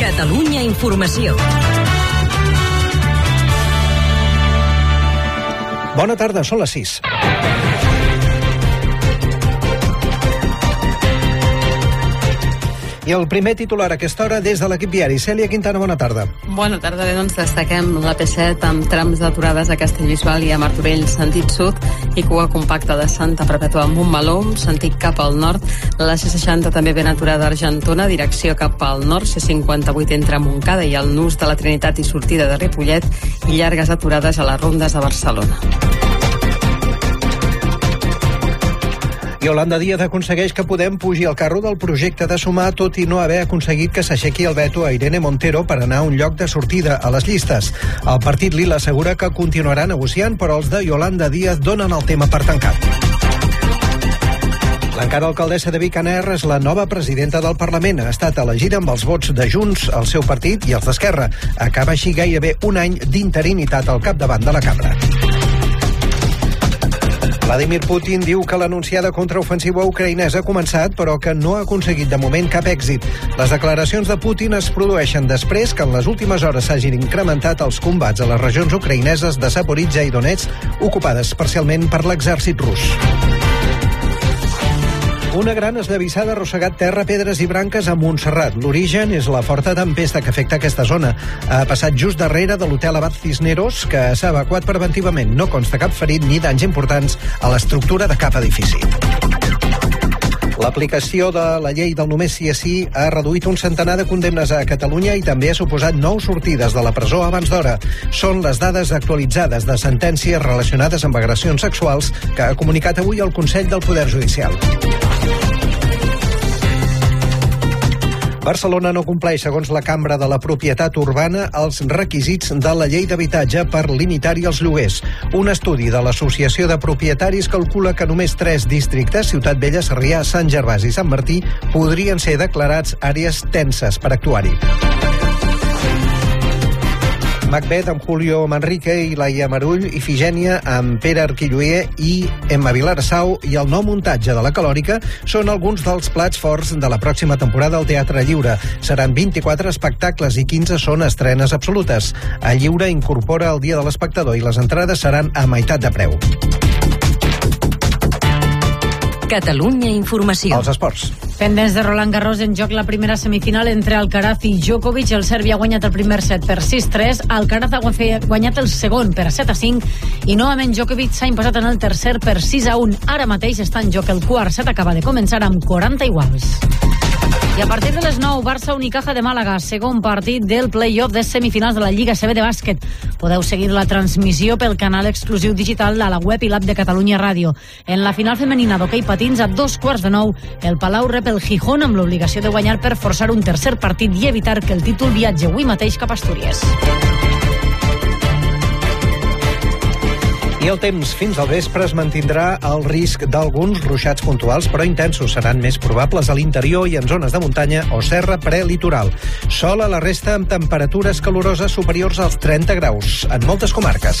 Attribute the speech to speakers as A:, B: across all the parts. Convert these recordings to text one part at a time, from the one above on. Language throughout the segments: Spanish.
A: Catalunya Informació.
B: Bona tarda, són les 6. I el primer titular a aquesta hora des de l'equip diari. Cèlia Quintana, bona tarda.
C: Bona tarda, bé, doncs destaquem la P7 amb trams d'aturades a Castellbisbal i a Martorell, sentit sud, i cua compacta de Santa Perpètua a Montmeló, sentit cap al nord. La C60 també ben aturada a Argentona, direcció cap al nord, C58 entre Montcada i el Nus de la Trinitat i sortida de Ripollet, i llargues aturades a les rondes de Barcelona.
B: Yolanda Díaz aconsegueix que Podem pugi al carro del projecte de sumar, tot i no haver aconseguit que s'aixequi el veto a Irene Montero per anar a un lloc de sortida a les llistes. El partit Lila assegura que continuarà negociant, però els de Yolanda Díaz donen el tema per tancat. L'encara alcaldessa de Vicaner és la nova presidenta del Parlament. Ha estat elegida amb els vots de Junts, el seu partit i els d'Esquerra. Acaba així gairebé un any d'interinitat al capdavant de la cambra. Vladimir Putin diu que l'anunciada contraofensiva ucraïnesa ha començat, però que no ha aconseguit de moment cap èxit. Les declaracions de Putin es produeixen després que en les últimes hores s'hagin incrementat els combats a les regions ucraïneses de Zaporizhia i Donetsk, ocupades parcialment per l'exèrcit rus. Una gran esllavissada ha arrossegat terra, pedres i branques a Montserrat. L'origen és la forta tempesta que afecta aquesta zona. Ha passat just darrere de l'hotel Abad Cisneros, que s'ha evacuat preventivament. No consta cap ferit ni danys importants a l'estructura de cap edifici. L'aplicació de la llei del només sí és sí ha reduït un centenar de condemnes a Catalunya i també ha suposat nou sortides de la presó abans d'hora. Són les dades actualitzades de sentències relacionades amb agressions sexuals que ha comunicat avui el Consell del Poder Judicial. Barcelona no compleix, segons la Cambra de la Propietat Urbana, els requisits de la llei d'habitatge per limitar-hi els lloguers. Un estudi de l'Associació de Propietaris calcula que només tres districtes, Ciutat Vella, Sarrià, Sant Gervasi i Sant Martí, podrien ser declarats àrees tenses per actuar-hi. Macbeth amb Julio Manrique i Laia Marull, Ifigènia amb Pere Arquilloé i Emma Vilarassau i el nou muntatge de la Calòrica són alguns dels plats forts de la pròxima temporada al Teatre Lliure. Seran 24 espectacles i 15 són estrenes absolutes. A Lliure incorpora el Dia de l'Espectador i les entrades seran a meitat de preu.
A: Catalunya Informació.
B: Els esports.
D: Pendents de Roland Garros en joc la primera semifinal entre Alcaraz i Djokovic. El serbi ha guanyat el primer set per 6-3. Alcaraz ha guanyat el segon per 7-5 i novament Djokovic s'ha imposat en el tercer per 6-1. Ara mateix està en joc el quart set. Acaba de començar amb 40 iguals. I a partir de les 9, Barça Unicaja de Màlaga, segon partit del play-off de semifinals de la Lliga CB de bàsquet. Podeu seguir la transmissió pel canal exclusiu digital a la web i l'app de Catalunya Ràdio. En la final femenina d'hoquei patins a dos quarts de nou, el Palau rep el Gijón amb l'obligació de guanyar per forçar un tercer partit i evitar que el títol viatge avui mateix cap a Astúries.
B: I el temps fins al vespre es mantindrà el risc d'alguns ruixats puntuals, però intensos seran més probables a l'interior i en zones de muntanya o serra prelitoral. Sol a la resta amb temperatures caloroses superiors als 30 graus en moltes comarques.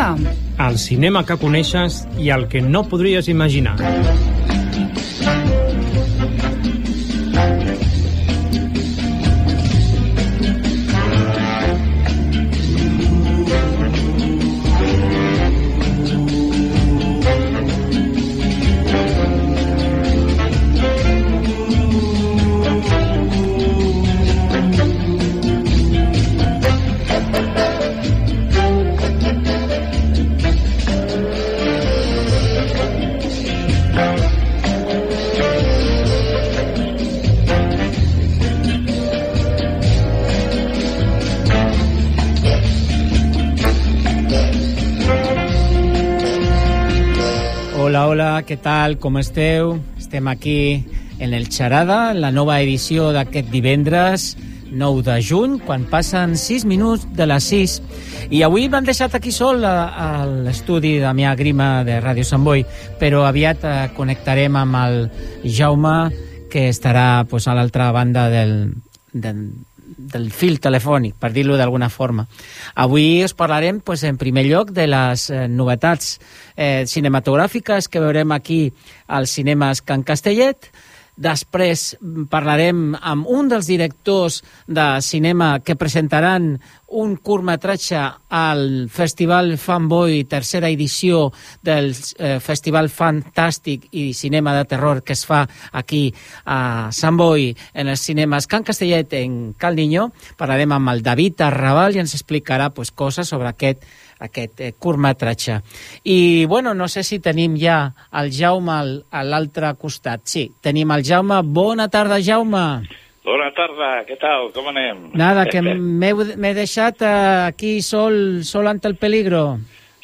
E: Gerada. El cinema que coneixes i el que no podries imaginar.
F: Hola, què tal? Com esteu? Estem aquí en el Xarada, en la nova edició d'aquest divendres 9 de juny, quan passen 6 minuts de les 6. I avui m'han deixat aquí sol a, a l'estudi de Damià Grima de Ràdio Sant Boi, però aviat eh, connectarem amb el Jaume, que estarà pues, a l'altra banda del, del, del fil telefònic, per dir-lo d'alguna forma. Avui us parlarem, pues, en primer lloc, de les eh, novetats eh, cinematogràfiques que veurem aquí als cinemes Can Castellet, Després parlarem amb un dels directors de cinema que presentaran un curtmetratge al Festival Fanboy, tercera edició del eh, Festival Fantàstic i Cinema de Terror que es fa aquí a Sant Boi, en els cinemes Can Castellet, en Cal Niño. Parlarem amb el David Arrabal i ens explicarà pues, coses sobre aquest aquest eh, curtmetratge. I, bueno, no sé si tenim ja el Jaume al, a l'altre costat. Sí, tenim el Jaume. Bona tarda, Jaume.
G: Bona tarda, què tal? Com anem?
F: Nada, que m'he deixat eh, aquí sol, sol ante el peligro.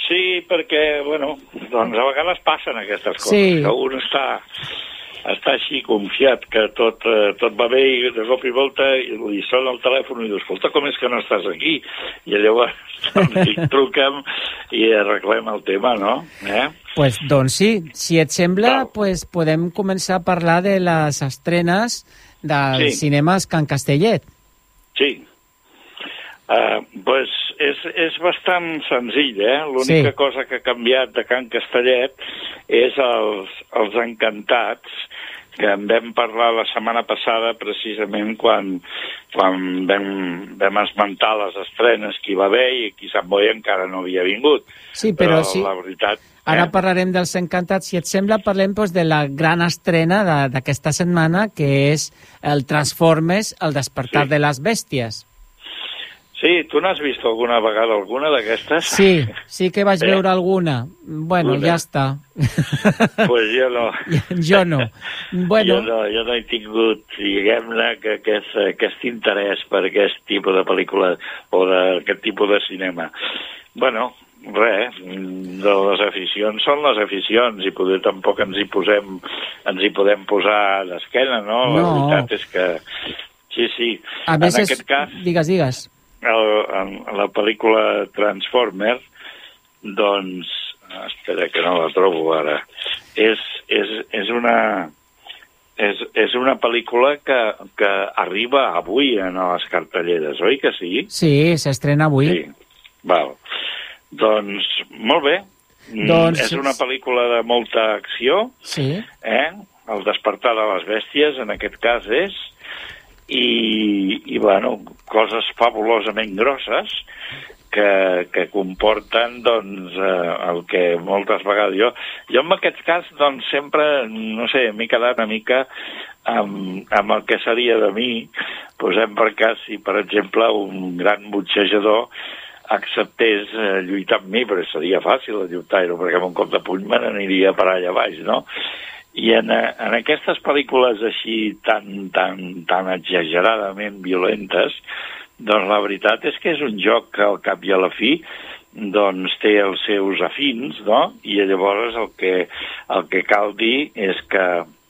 G: Sí, perquè, bueno, doncs a vegades passen aquestes coses,
F: Sí.
G: que un està, està així confiat que tot, eh, tot va bé i de cop i volta i li sona el telèfon i diu, escolta, com és que no estàs aquí? I llavors doncs, truquem i arreglem el tema, no? Eh?
F: Pues, doncs sí, si et sembla, pues, podem començar a parlar de les estrenes dels
G: Sí.
F: cinemes Can Castellet.
G: Sí. Uh, pues és, és bastant senzill, eh? L'única
F: Sí.
G: cosa que ha canviat de Can Castellet és els, els encantats que en vam parlar la setmana passada precisament quan, quan vam, vam esmentar les estrenes que hi va haver i aquí Sant Boi encara no havia vingut.
F: Sí, però sí.
G: la veritat...
F: Ara
G: eh?
F: parlarem dels encantats. Si et sembla, parlem doncs, de la gran estrena d'aquesta setmana, que és el Transformers, el despertar
G: Sí.
F: de les bèsties.
G: Sí, tu n'has vist alguna vegada alguna d'aquestes?
F: Sí, sí que vaig
G: Eh?
F: veure alguna. Bueno,
G: Una.
F: ja està.
G: pues jo no.
F: jo no. Bueno,
G: Jo no, jo no he tingut, diguem-ne, que aquest, aquest interès per aquest tipus de pel·lícula o d'aquest tipus de cinema. Bueno, res, de les aficions són les aficions i poder tampoc ens hi posem ens hi podem posar d'esquena, no? La
F: No.
G: veritat és que sí, sí.
F: a
G: en
F: més, és...
G: aquest cas,
F: digues, digues.
G: El, en la pel·lícula Transformer, doncs, espera que no la trobo ara, és, és, és una... És, és una pel·lícula que, que arriba avui en les cartelleres, oi que sí?
F: Sí, s'estrena avui.
G: Sí. Val. Doncs, molt bé. Mm,
F: Doncs-
G: És una pel·lícula de molta acció,
F: Sí.
G: eh? El despertar de les bèsties, en aquest cas és, i, i bueno, coses fabulosament grosses que, que comporten doncs, eh, el que moltes vegades... Jo, jo en aquest cas doncs, sempre, no sé, m'he quedat una mica amb, amb el que seria de mi. Posem per cas si, per exemple, un gran botxejador acceptés eh, lluitar amb mi, però seria fàcil de lluitar-ho, perquè amb un cop de puny me n'aniria per allà baix, no? I en, eh, en aquestes pel·lícules així tan, tan, tan exageradament violentes, doncs la veritat és que és un joc que al cap i a la fi doncs té els seus afins, no? I llavors el que, el que cal dir és que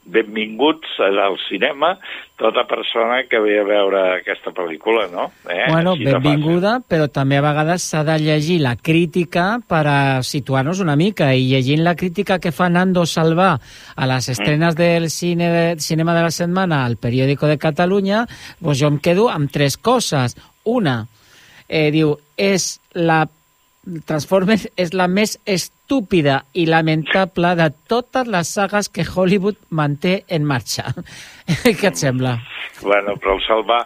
G: benvinguts al cinema tota persona que ve a veure aquesta pel·lícula, no? Eh?
F: Bueno,
G: Així
F: benvinguda, però també a vegades s'ha de llegir la crítica per a situar-nos una mica. I llegint la crítica que fa Nando Salvà a les estrenes del cine de, cinema de la setmana al periòdico de Catalunya, doncs jo em quedo amb tres coses. Una, eh, diu, és la Transformers és la més estúpida i lamentable de totes les sagues que Hollywood manté en marxa. Què et sembla?
G: Bueno, però el Salvà,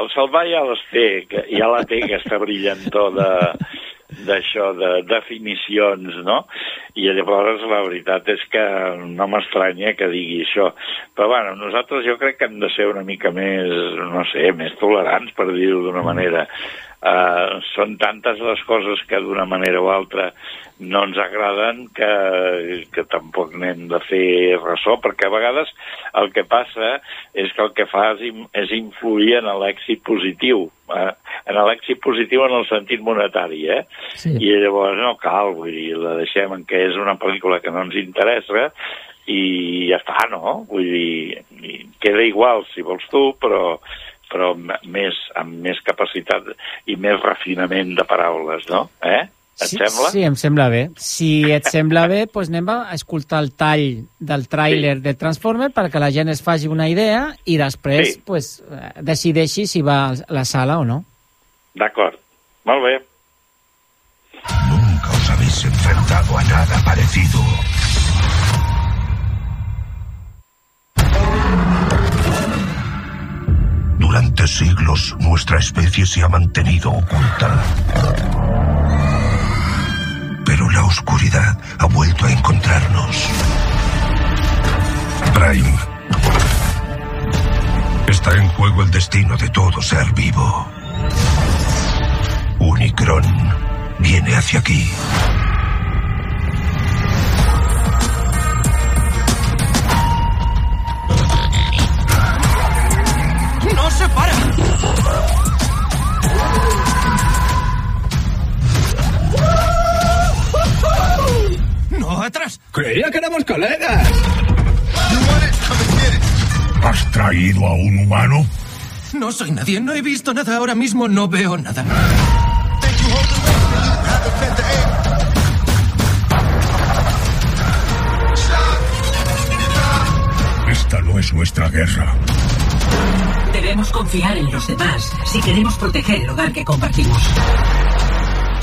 G: el Salvà ja les té, ja la té aquesta brillantor de d'això, de definicions, no? I llavors la veritat és que no m'estranya que digui això. Però bueno, nosaltres jo crec que hem de ser una mica més, no sé, més tolerants, per dir-ho d'una manera. Uh, són tantes les coses que d'una manera o altra no ens agraden que, que tampoc n'hem de fer ressò, perquè a vegades el que passa és que el que fa és, és influir en l'èxit positiu. Eh? en l'èxit positiu en el sentit monetari, eh?
D: Sí.
G: I llavors no cal, vull dir, la deixem en que és una pel·lícula que no ens interessa i ja està, no? Vull dir, queda igual si vols tu, però però més, amb més capacitat i més refinament de paraules, no? Eh? Et
F: sí,
G: sembla?
F: Sí, em sembla bé. Si et sembla bé, doncs anem a escoltar el tall del tràiler de Transformer perquè la gent es faci una idea i després
G: Sí.
F: pues, decideixi si va a la sala o no.
G: D'acord. Molt bé.
H: Nunca os habéis enfrentado a nada parecido. Durante siglos nuestra especie se ha mantenido oculta. Pero la oscuridad ha vuelto a encontrarnos. Prime. Está en juego el destino de todo ser vivo. Unicron viene hacia aquí.
I: Se para! ¡No, atrás!
J: Creía que éramos colegas.
H: ¿Has traído a un humano?
I: No soy nadie, no he visto nada ahora mismo, no veo nada.
H: Esta no es nuestra guerra.
K: Debemos confiar en los demás si queremos proteger el hogar que compartimos.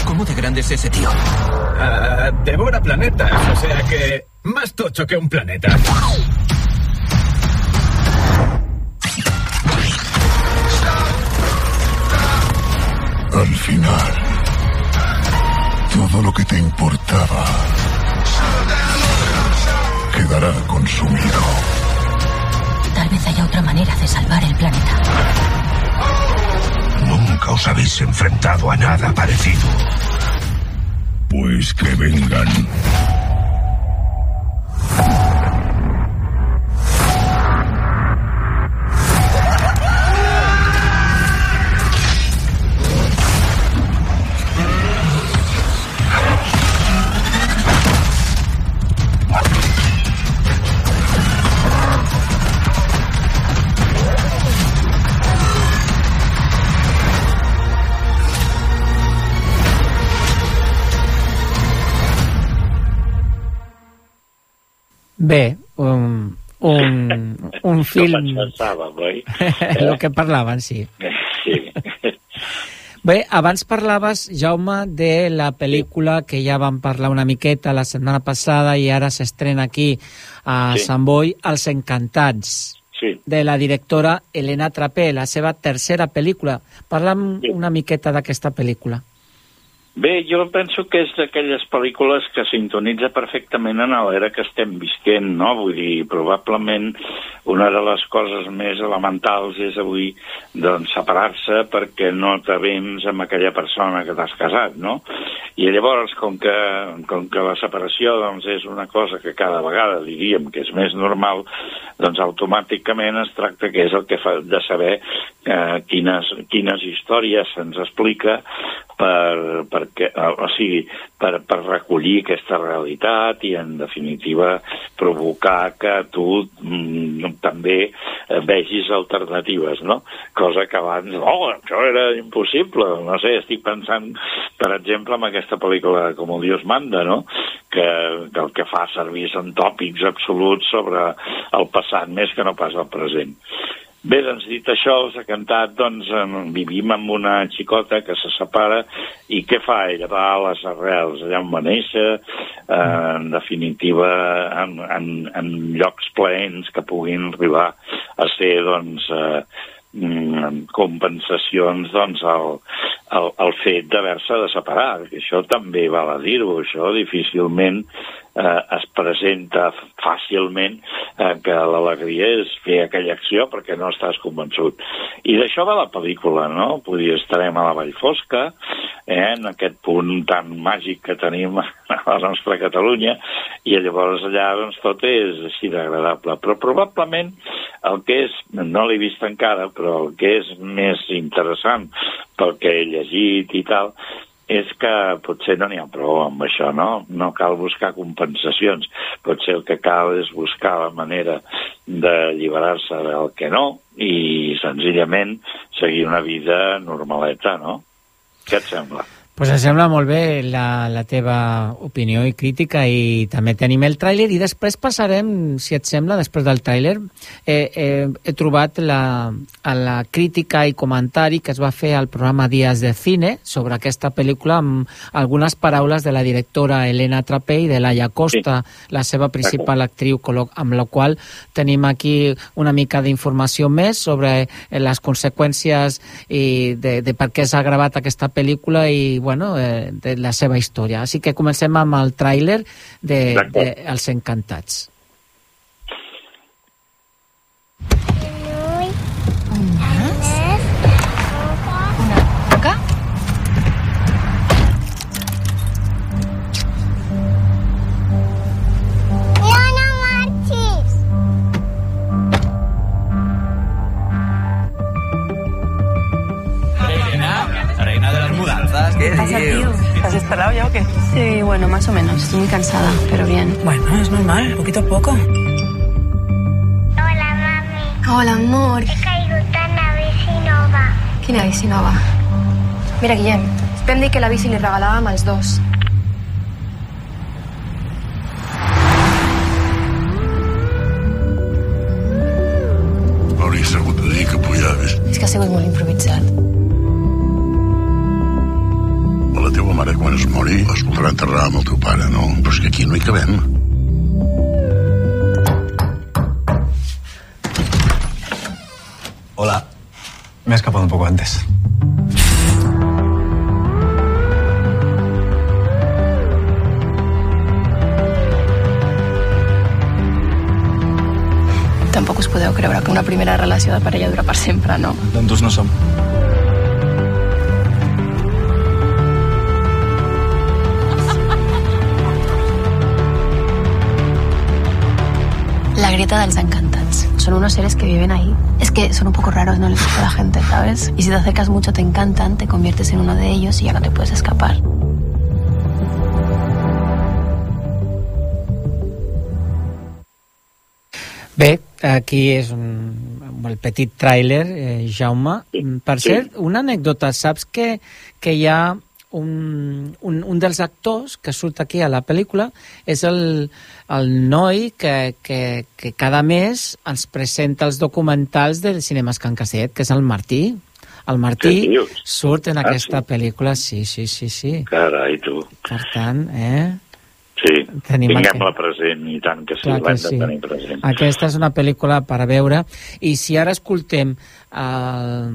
I: ¿Cómo de grande es ese tío?
J: Ah, devora planetas, o sea que más tocho que un planeta.
H: Al final, todo lo que te importaba quedará consumido.
K: Vez haya otra manera de salvar el planeta.
H: Nunca os habéis enfrentado a nada parecido. Pues que vengan.
F: Bé, un, un, un
G: Com
F: film...
G: ens pensàvem, oi?
F: el que parlaven, sí.
G: Sí.
F: Bé, abans parlaves, Jaume, de la pel·lícula que ja vam parlar una miqueta la setmana passada i ara s'estrena aquí a
G: Sí.
F: Sant Boi, Els Encantats,
G: Sí.
F: de la directora Elena Trapé, la seva tercera pel·lícula. Parla'm una miqueta d'aquesta pel·lícula.
G: Bé, jo penso que és d'aquelles pel·lícules que sintonitza perfectament en l'era que estem visquent, no? Vull dir, probablement una de les coses més elementals és avui doncs, separar-se perquè no t'avens amb aquella persona que t'has casat, no? I llavors, com que, com que la separació doncs, és una cosa que cada vegada diríem que és més normal, doncs automàticament es tracta que és el que fa de saber eh, quines, quines històries se'ns explica per, perquè, o sigui, per, per recollir aquesta realitat i, en definitiva, provocar que tu mm, també eh, vegis alternatives, no? Cosa que abans, oh, això era impossible, no sé, estic pensant, per exemple, en aquesta pel·lícula Com Dios manda, no? Que, que el que fa servir són tòpics absoluts sobre el passat més que no pas el present. Bé, doncs dit això, els ha cantat, doncs en- vivim amb una xicota que se separa i què fa ella? Va a les arrels, allà on va néixer, eh, en definitiva en, en, en llocs plaents que puguin arribar a ser doncs, eh, mm, compensacions doncs, al, al, al fet d'haver-se de separar, que això també val a dir-ho, això difícilment eh, es presenta fàcilment eh, que l'alegria és fer aquella acció perquè no estàs convençut. I d'això va la pel·lícula, no? Dir, estarem a la Vall Fosca, eh, en aquest punt tan màgic que tenim a la nostra Catalunya, i llavors allà doncs, tot és així d'agradable. Però probablement el que és, no l'he vist encara, però el que és més interessant pel que he llegit i tal, és que potser no n'hi ha prou amb això, no? No cal buscar compensacions. Potser el que cal és buscar la manera d'alliberar-se del que no i senzillament seguir una vida normaleta, no? Què et sembla?
F: Pues em sembla molt bé la, la teva opinió i crítica i també tenim el tràiler i després passarem, si et sembla, després del tràiler eh, eh, he trobat la, la crítica i comentari que es va fer al programa Días de Cine sobre aquesta pel·lícula amb algunes paraules de la directora Elena Trapé i de Laia Costa, sí. la seva principal actriu, amb la qual tenim aquí una mica d'informació més sobre les conseqüències i de, de per què s'ha gravat aquesta pel·lícula i bueno, eh, de la seva història. Així que comencem amb el tràiler de, de Els Encantats.
L: ¿Qué tío? ¿Has instalado ya o qué?
M: Sí, bueno, más o menos. Estoy muy cansada, pero bien.
L: Bueno, es normal, poquito a poco.
N: Hola, mami.
M: Hola, amor.
N: He caigut en la bici nova.
M: Quina bici nova? Mira, Guillem, vam dir que la bici li regalàvem als dos.
H: Hauries de dir que pujaves.
M: És que ha sigut molt improvisat.
H: Voldrà enterrar amb el teu pare, no? Però és que aquí no hi cabem.
O: Hola. Me he escapado un poco antes.
M: Tampoc us podeu creure que una primera relació de parella dura per sempre, no?
O: Tontos no som.
M: Grieta dels encantats. Son unos seres que viven ahí. Es que son un poco raros, no les gusta a la gente, ¿sabes? Y si te acercas mucho te encantan, te conviertes en uno de ellos y ya no te puedes escapar.
F: Bé, aquí és un, el petit tràiler, eh, Jaume. Per cert, una anècdota, saps que, que hi ha un, un, un dels actors que surt aquí a la pel·lícula és el, el noi que, que, que cada mes ens presenta els documentals del Cinemes Can Caset, que és el Martí. El Martí
G: dius?
F: surt en
G: Ah,
F: aquesta
G: sí?
F: pel·lícula, sí, sí, sí, sí.
G: Carai, tu.
F: Per tant, eh?
G: Sí, tinguem-la present, i tant que sí, l'hem de
F: sí.
G: tenir present.
F: Aquesta és una pel·lícula per veure i si ara escoltem el,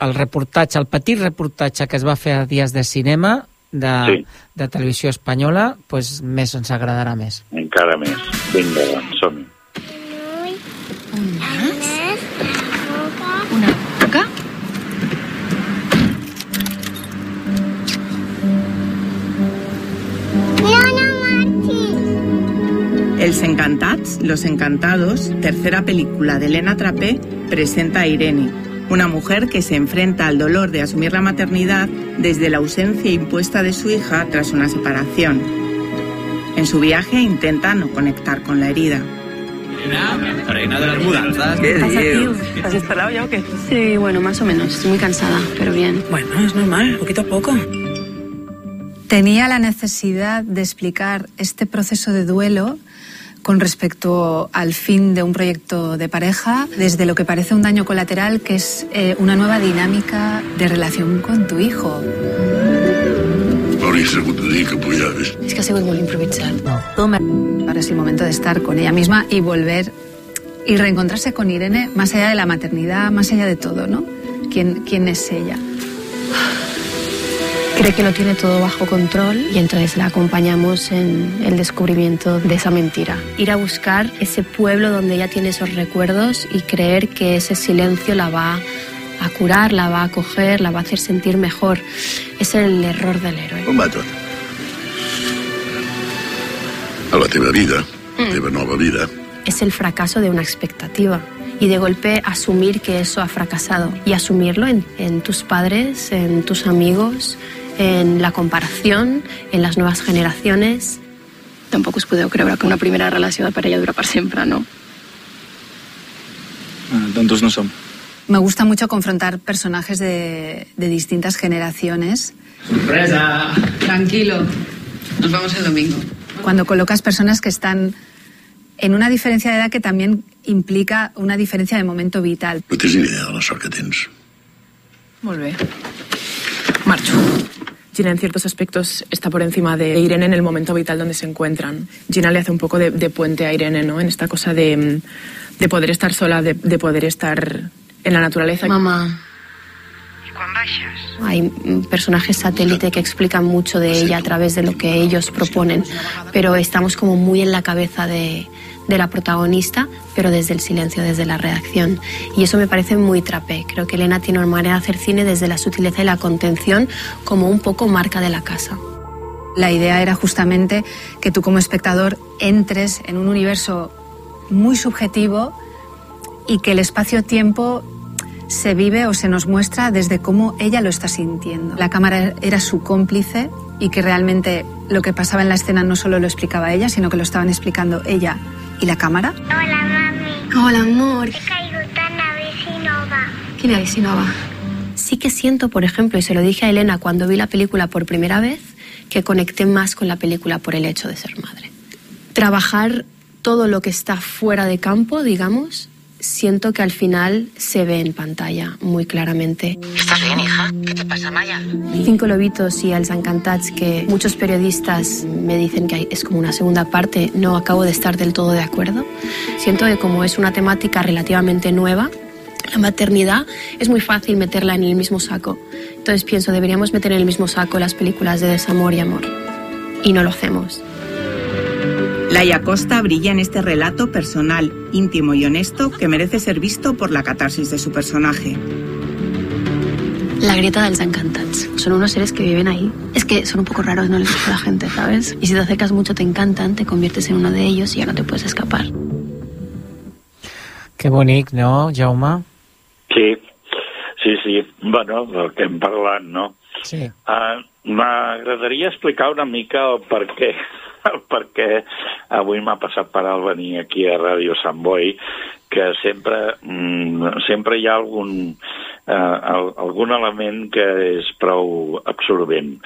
F: el reportatge, el petit reportatge que es va fer a Dies de Cinema de,
G: Sí.
F: de televisió espanyola, pues més ens agradarà més.
G: Encara més. Vinga, doncs, som-hi.
M: Una boca.
L: Els Encantats, Los Encantados, tercera película de Elena Trapé, presenta a Irene, una mujer que se enfrenta al dolor de asumir la maternidad desde la ausencia impuesta de su hija tras una separación. En su viaje intenta no conectar con la herida.
O: Reina de las mudanzas.
L: ¿Qué
M: pasa, tío?
L: ¿Has instalado ya o qué?
M: Sí, bueno, más o menos. Estoy muy cansada, pero bien.
L: Bueno, es normal, poquito a poco.
P: Tenía la necesidad de explicar este proceso de duelo con respecto al fin de un proyecto de pareja, desde lo que parece un daño colateral, que es eh, una nueva dinámica de relación con tu hijo.
M: Es que ha sigut molt improvisat.
P: No. Ahora es el momento de estar con ella misma y volver y reencontrarse con Irene más allá de la maternidad, más allá de todo, ¿no? ¿Quién, quién es ella?
M: Cree que lo tiene todo bajo control y entonces la acompañamos en el descubrimiento de esa mentira. Ir a buscar ese pueblo donde ella tiene esos recuerdos y creer que ese silencio la va a curar, la va a acoger, la va a hacer sentir mejor. Es el error del héroe.
H: Va tot? A la teva vida, la teva nova vida,
M: Es el fracaso de una expectativa. Y de golpe asumir que eso ha fracasado. Y asumirlo en, en tus padres, en tus amigos, en la comparación, en las nuevas generaciones.
Q: Tampoc us podeu creure que una primera relació de parella dura per sempre, no?
O: Tontos no som.
P: Me gusta mucho confrontar personajes de, de distintas generaciones.
O: ¡Sorpresa!
Q: Tranquilo. Nos vamos el domingo.
P: Cuando colocas personas que están en una diferencia de edad que también implica una diferencia de momento vital.
H: no tens ni idea de la sort que tens.
R: Molt bé. Marcho. Gina en ciertos aspectos está por encima de Irene en el momento vital donde se encuentran. Gina le hace un poco de, de puente a Irene, ¿no? En esta cosa de, de poder estar sola, de, de poder estar en la naturaleza.
M: Mamá. Hay mm, personajes satélite que explican mucho de ella a través de lo que ellos proponen, pero estamos como muy en la cabeza de, de la protagonista, pero desde el silencio, desde la reacción. Y eso me parece muy trapé. Creo que Elena tiene una manera de hacer cine desde la sutileza y la contención como un poco marca de la casa.
P: La idea era justamente que tú como espectador entres en un universo muy subjetivo y que el espacio-tiempo se vive o se nos muestra desde cómo ella lo está sintiendo. La cámara era su cómplice y que realmente lo que pasaba en la escena no solo lo explicaba ella, sino que lo estaban explicando ella y la cámara.
N: Hola, mami.
M: Hola, amor.
N: He caigut en la bici nova.
M: ¿Quién es? Sí que siento, por ejemplo, y se lo dije a Elena cuando vi la película por primera vez, que conecté más con la película por el hecho de ser madre. Trabajar todo lo que está fuera de campo, digamos, siento que al final se ve en pantalla muy claramente.
S: ¿Estás bien, hija? ¿Qué te pasa, Maya?
M: Cinco lobitos y Els Encantats, que muchos periodistas me dicen que es como una segunda parte, no acabo de estar del todo de acuerdo. Siento que como es una temática relativamente nueva, la maternidad es muy fácil meterla en el mismo saco. Entonces pienso, deberíamos meter en el mismo saco las películas de desamor y amor. Y no lo hacemos.
L: Laia Costa brilla en este relato personal, íntimo y honesto que merece ser visto por la catarsis de su personaje.
M: La grieta dels encantats. Son unos seres que viven ahí. Es que son un poco raros, no les gusta la gente, ¿sabes? Y si te acercas mucho te encantan, te conviertes en uno de ellos y ya no te puedes escapar.
F: Que bonic, no, Jaume?
G: Sí, sí, sí. Bueno, del que hem parlat, no?
F: Sí.
G: Uh, M'agradaria explicar una mica el per què, el per què avui m'ha passat per alt venir aquí a Ràdio Sant Boi, que sempre, mm, sempre hi ha algun, uh, algun element que és prou absorbent.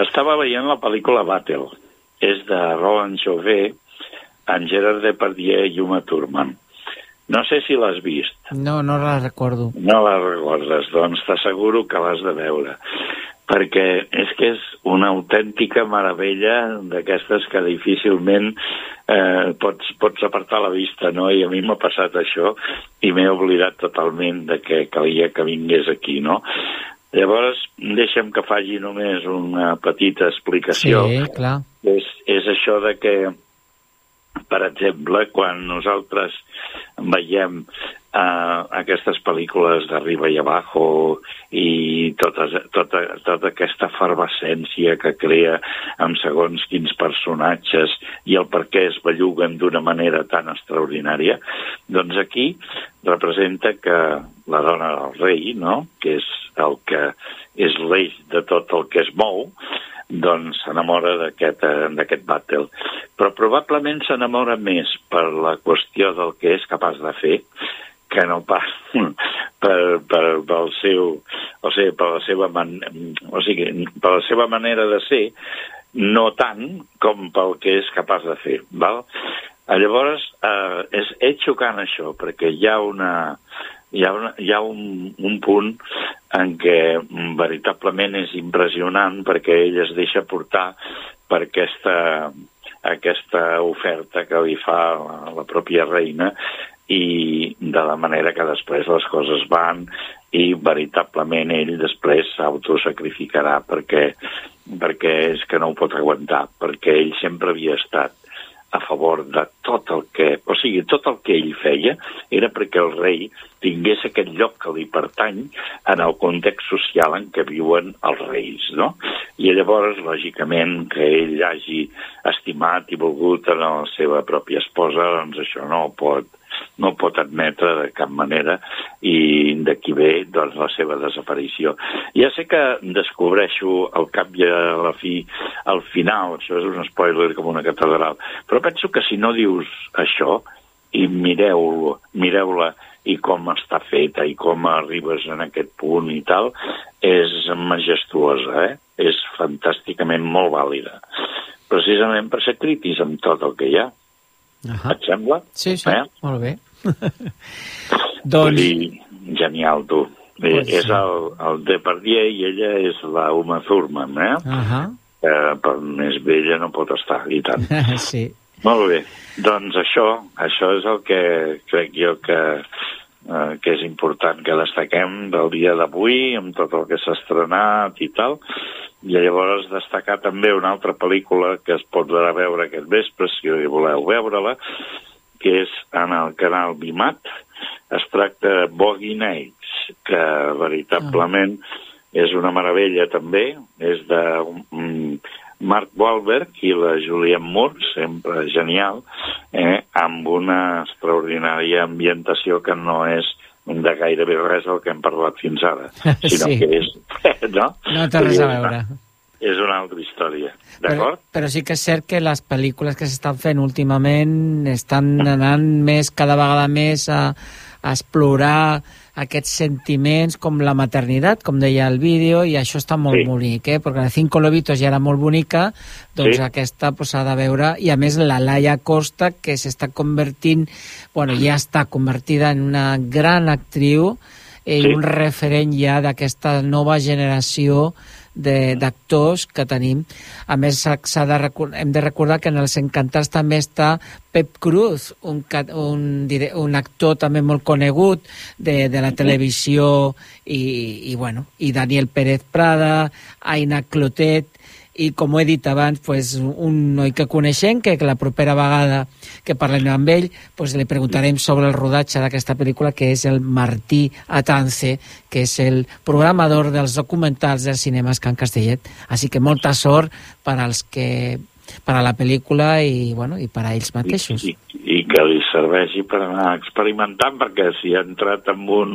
G: Estava veient la pel·lícula Battle. És de Roland Chauvet, en Gerard Depardieu i Uma Thurman. No sé si l'has vist.
F: No, no la recordo.
G: No la recordes, doncs t'asseguro que l'has de veure perquè és que és una autèntica meravella d'aquestes que difícilment eh, pots, pots apartar la vista, no? I a mi m'ha passat això i m'he oblidat totalment de que calia que vingués aquí, no? Llavors, deixa'm que faci només una petita explicació.
F: Sí, clar.
G: És, és això de que, per exemple, quan nosaltres veiem uh, aquestes pel·lícules d'Arriba i Abajo i tota, tota, tota aquesta efervescència que crea amb segons quins personatges i el per què es belluguen d'una manera tan extraordinària, doncs aquí representa que la dona del rei, no?, que és el que és l'eix de tot el que es mou, doncs s'enamora eh, d'aquest battle. Però probablement s'enamora més per la qüestió del que és capaç de fer que no pas per, per, pel seu, o sigui, per la seva man, o sigui, per la seva manera de ser, no tant com pel que és capaç de fer. Val? Llavors, eh, és, és xocant això, perquè hi ha una, hi ha, una, hi ha un, un punt en què veritablement és impressionant perquè ell es deixa portar per aquesta, aquesta oferta que li fa la, la pròpia reina i de la manera que després les coses van i veritablement ell després s'autosacrificarà perquè, perquè és que no ho pot aguantar, perquè ell sempre havia estat a favor de tot el que... O sigui, tot el que ell feia era perquè el rei tingués aquest lloc que li pertany en el context social en què viuen els reis, no? I llavors, lògicament, que ell hagi estimat i volgut a la seva pròpia esposa, doncs això no pot, no pot admetre de cap manera i d'aquí ve doncs, la seva desaparició. Ja sé que descobreixo al cap i a la fi, al final, això és un spoiler com una catedral, però penso que si no dius això i mireu-la mireu i com està feta i com arribes en aquest punt i tal, és majestuosa, eh? és fantàsticament molt vàlida. Precisament per ser crítics amb tot el que hi ha.
F: Uh
G: -huh. Et sembla?
F: Sí, sí,
G: Eh?
F: molt bé.
G: Doncs... Dir, genial, tu.
F: Pues
G: és
F: sí.
G: el, el Depardieu i ella és la Uma Thurman, eh?
F: Uh -huh.
G: eh? Per més vella no pot estar, i tant.
F: sí.
G: Molt bé. Doncs això, això és el que crec jo que, eh, que és important que destaquem del dia d'avui, amb tot el que s'ha estrenat i tal. I llavors destacar també una altra pel·lícula que es podrà veure aquest vespre, si voleu veure-la, que és en el canal Bimat. Es tracta de Boggy Nights, que veritablement és una meravella també. És de um, Mark Wahlberg i la Julianne Moore, sempre genial, eh, amb una extraordinària ambientació que no és de gairebé res del que hem parlat fins ara, sinó
F: Sí.
G: que és... no?
F: No té res a veure.
G: És una altra història, d'acord?
F: Però sí que és cert que les pel·lícules que s'estan fent últimament estan anant més, cada vegada més a, a explorar aquests sentiments com la maternitat, com deia el vídeo, i això està molt
G: Sí.
F: bonic, eh? perquè la Cinco Lobitos ja era molt bonica, doncs
G: Sí.
F: aquesta pues, de veure, i a més la Laia Costa, que s'està convertint, bueno, ja està convertida en una gran actriu, i
G: Sí.
F: un referent ja d'aquesta nova generació d'actors que tenim. A més, de hem de recordar que en els Encantats també està Pep Cruz, un, un, un actor també molt conegut de, de la televisió, i, i, bueno, i Daniel Pérez Prada, Aina Clotet, i com ho he dit abans, pues, un noi que coneixem, que la propera vegada que parlem amb ell, pues, li preguntarem sobre el rodatge d'aquesta pel·lícula, que és el Martí Atance, que és el programador dels documentals dels cinemes Can Castellet. Així que molta sort per als que per a la pel·lícula i, bueno, i per a ells mateixos.
G: I, i que li serveixi per anar experimentant, perquè si ha entrat en un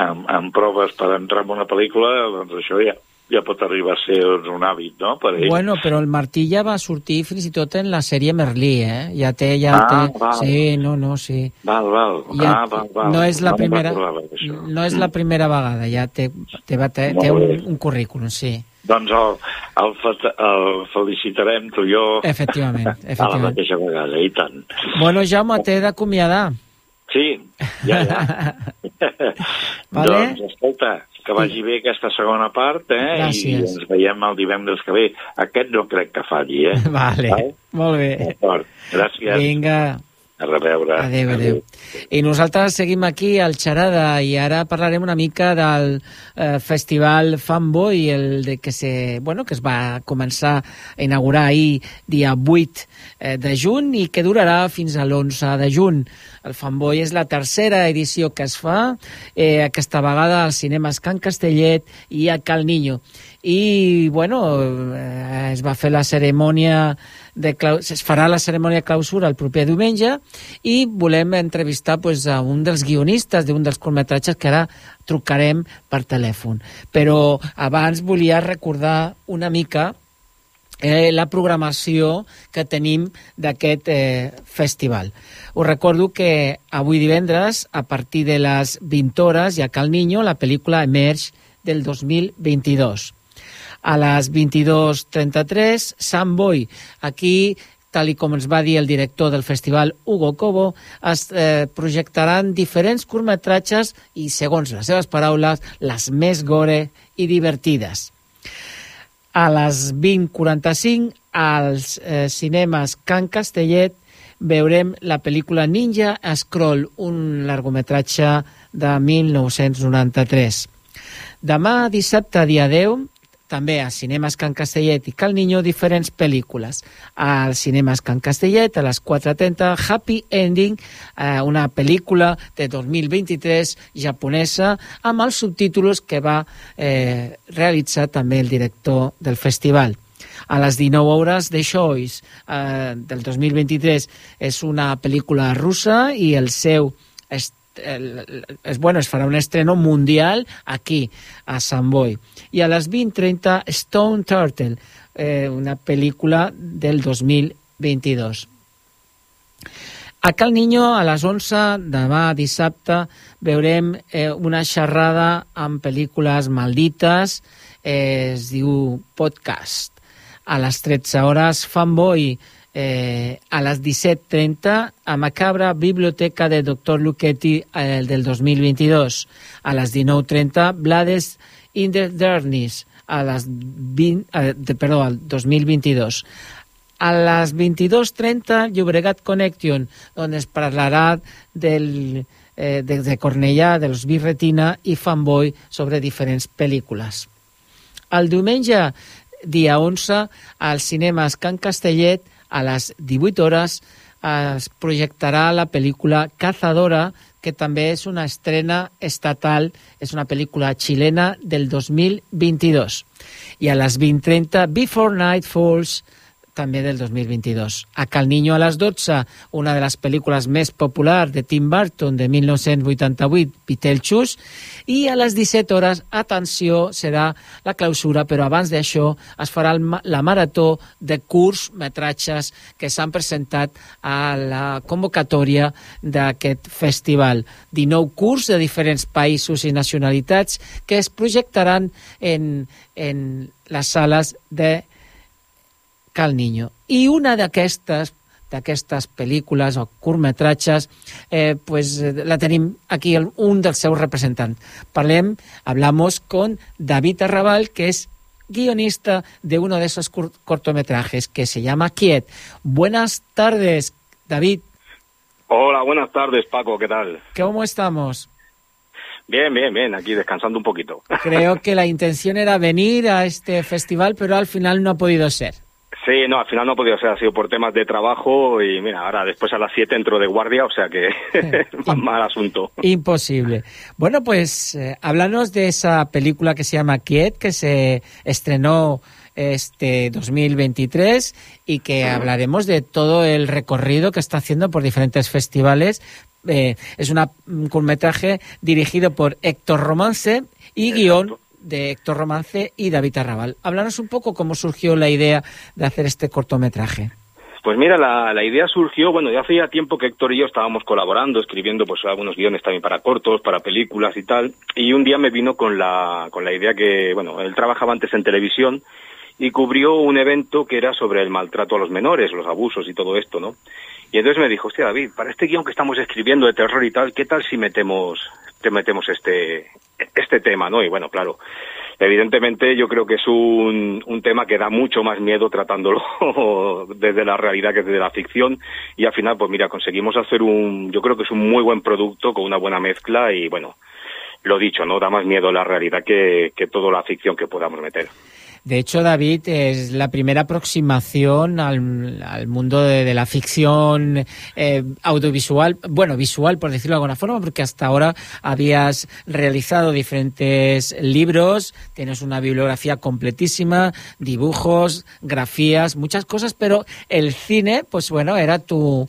G: en, en proves per entrar en una pel·lícula, doncs això ja, ja pot arribar a ser un hàbit, no?, per ell.
F: Bueno, però el Martí ja va sortir fins i tot en la sèrie Merlí, eh? Ja té, ja
G: Ah,
F: té...
G: val.
F: Sí, no, no, sí.
G: Val, val.
F: Ja,
G: ah, val, val.
F: no és la
G: me'n
F: primera no és la primera vegada, ja té, té, té, té un, un currículum, sí.
G: Doncs el, el, el felicitarem tu i jo
F: Efectivament,
G: a la
F: efectivament.
G: mateixa vegada, i tant.
F: Bueno, Jaume, t'he d'acomiadar.
G: Sí, ja, ja.
F: Vale.
G: Doncs, escolta, que vagi bé aquesta segona part, eh?
F: Gràcies.
G: I ens veiem el divendres que ve. Aquest no crec que falli, eh?
F: Vale,
G: Val?
F: molt bé.
G: Gràcies.
F: Vinga,
G: A reveure.
F: adeu, adeu. I nosaltres seguim aquí al Xarada i ara parlarem una mica del eh, festival Fanboy, el de que, se, bueno, que es va començar a inaugurar ahir, dia 8 eh, de juny, i que durarà fins a l'11 de juny. El Fanboy és la tercera edició que es fa, eh, aquesta vegada als cinemes Can Castellet i a Cal Niño. I, bueno, eh, es va fer la cerimònia de clau... es farà la cerimònia clausura el proper diumenge i volem entrevistar pues, a un dels guionistes d'un dels curtmetratges que ara trucarem per telèfon. Però abans volia recordar una mica eh, la programació que tenim d'aquest eh, festival. Us recordo que avui divendres, a partir de les 20 hores, hi ha Cal Niño, la pel·lícula Emerge del 2022. A les 22.33, Sant Boi. Aquí tal i com ens va dir el director del festival, Hugo Cobo, es eh, projectaran diferents curtmetratges i, segons les seves paraules, les més gore i divertides. A les 20.45, als eh, cinemes Can Castellet, veurem la pel·lícula Ninja Scroll, un largometratge de 1993. Demà, dissabte, dia 10, també a Cinemes Can Castellet i Cal Niño diferents pel·lícules. Al Cinemes Can Castellet, a les 4.30, Happy Ending, eh, una pel·lícula de 2023 japonesa amb els subtítols que va eh, realitzar també el director del festival. A les 19 hores, The Choice, eh, del 2023, és una pel·lícula russa i el seu est el, es, bueno, es farà un estreno mundial aquí, a Sant Boi. I a les 20.30, Stone Turtle, eh, una pel·lícula del 2022. A Cal Niño, a les 11, demà dissabte, veurem eh, una xerrada amb pel·lícules maldites, eh, es diu Podcast. A les 13 hores, Fanboy, eh, a les 17.30 a Macabra Biblioteca de Dr. Luchetti eh, del 2022. A les 19.30 Blades in the Darkness a les 20, eh, de, perdó, al 2022. A les 22.30 Llobregat Connection, on es parlarà del, eh, de, de Cornellà, dels Birretina i Fanboy sobre diferents pel·lícules. El diumenge, dia 11, als cinemes Can Castellet, a les 18 hores es projectarà la pel·lícula Cazadora, que també és una estrena estatal, és una pel·lícula xilena del 2022. I a les 20.30, Before Night Falls, també del 2022. A Cal Niño a les 12, una de les pel·lícules més populars de Tim Burton de 1988, Beetlejuice, i a les 17 hores, atenció, serà la clausura, però abans d'això es farà la marató de curs metratges que s'han presentat a la convocatòria d'aquest festival. 19 curs de diferents països i nacionalitats que es projectaran en, en les sales de Cal Niño. I una d'aquestes d'aquestes pel·lícules o curtmetratges, eh, pues, la tenim aquí un dels seus representants. Parlem, hablamos con David Arrabal, que es guionista de uno de esos cortometrajes que se llama Quiet. Buenas tardes, David.
T: Hola, buenas tardes, Paco, ¿qué tal?
F: ¿Cómo estamos?
T: Bien, bien, bien, aquí descansando un poquito.
F: Creo que la intención era venir a este festival, pero al final no ha podido ser.
T: Sí, no, al final no ha podido ser, ha sido por temas de trabajo y mira, ahora después a las 7 entro de guardia, o sea que mal asunto.
F: Imposible. Bueno, pues eh, háblanos de esa película que se llama Quiet, que se estrenó este 2023 y que hablaremos de todo el recorrido que está haciendo por diferentes festivales. Eh, es una, un curtmetraje dirigido por Héctor Romance y guion de Héctor Romance y David Arrabal. Háblanos un poco cómo surgió la idea de hacer este cortometraje.
T: Pues mira, la, la, idea surgió, bueno, ya hacía tiempo que Héctor y yo estábamos colaborando, escribiendo pues algunos guiones también para cortos, para películas y tal, y un día me vino con la, con la idea que, bueno, él trabajaba antes en televisión y cubrió un evento que era sobre el maltrato a los menores, los abusos y todo esto, ¿no? Y entonces me dijo, hostia, David, para este guion que estamos escribiendo de terror y tal, ¿qué tal si metemos, te metemos este, este tema, ¿no? Y bueno, claro, evidentemente yo creo que es un, un tema que da mucho más miedo tratándolo desde la realidad que desde la ficción y al final, pues mira, conseguimos hacer un, yo creo que es un muy buen producto con una buena mezcla y bueno, lo dicho, ¿no? Da más miedo la realidad que, que toda la ficción que podamos meter.
F: De hecho, David, es la primera aproximación al, al mundo de, la ficción eh, audiovisual, bueno, visual, por decirlo de alguna forma, porque hasta ahora habías realizado diferentes libros, tienes una bibliografía completísima, dibujos, grafías, muchas cosas, pero el cine, pues bueno, era tu,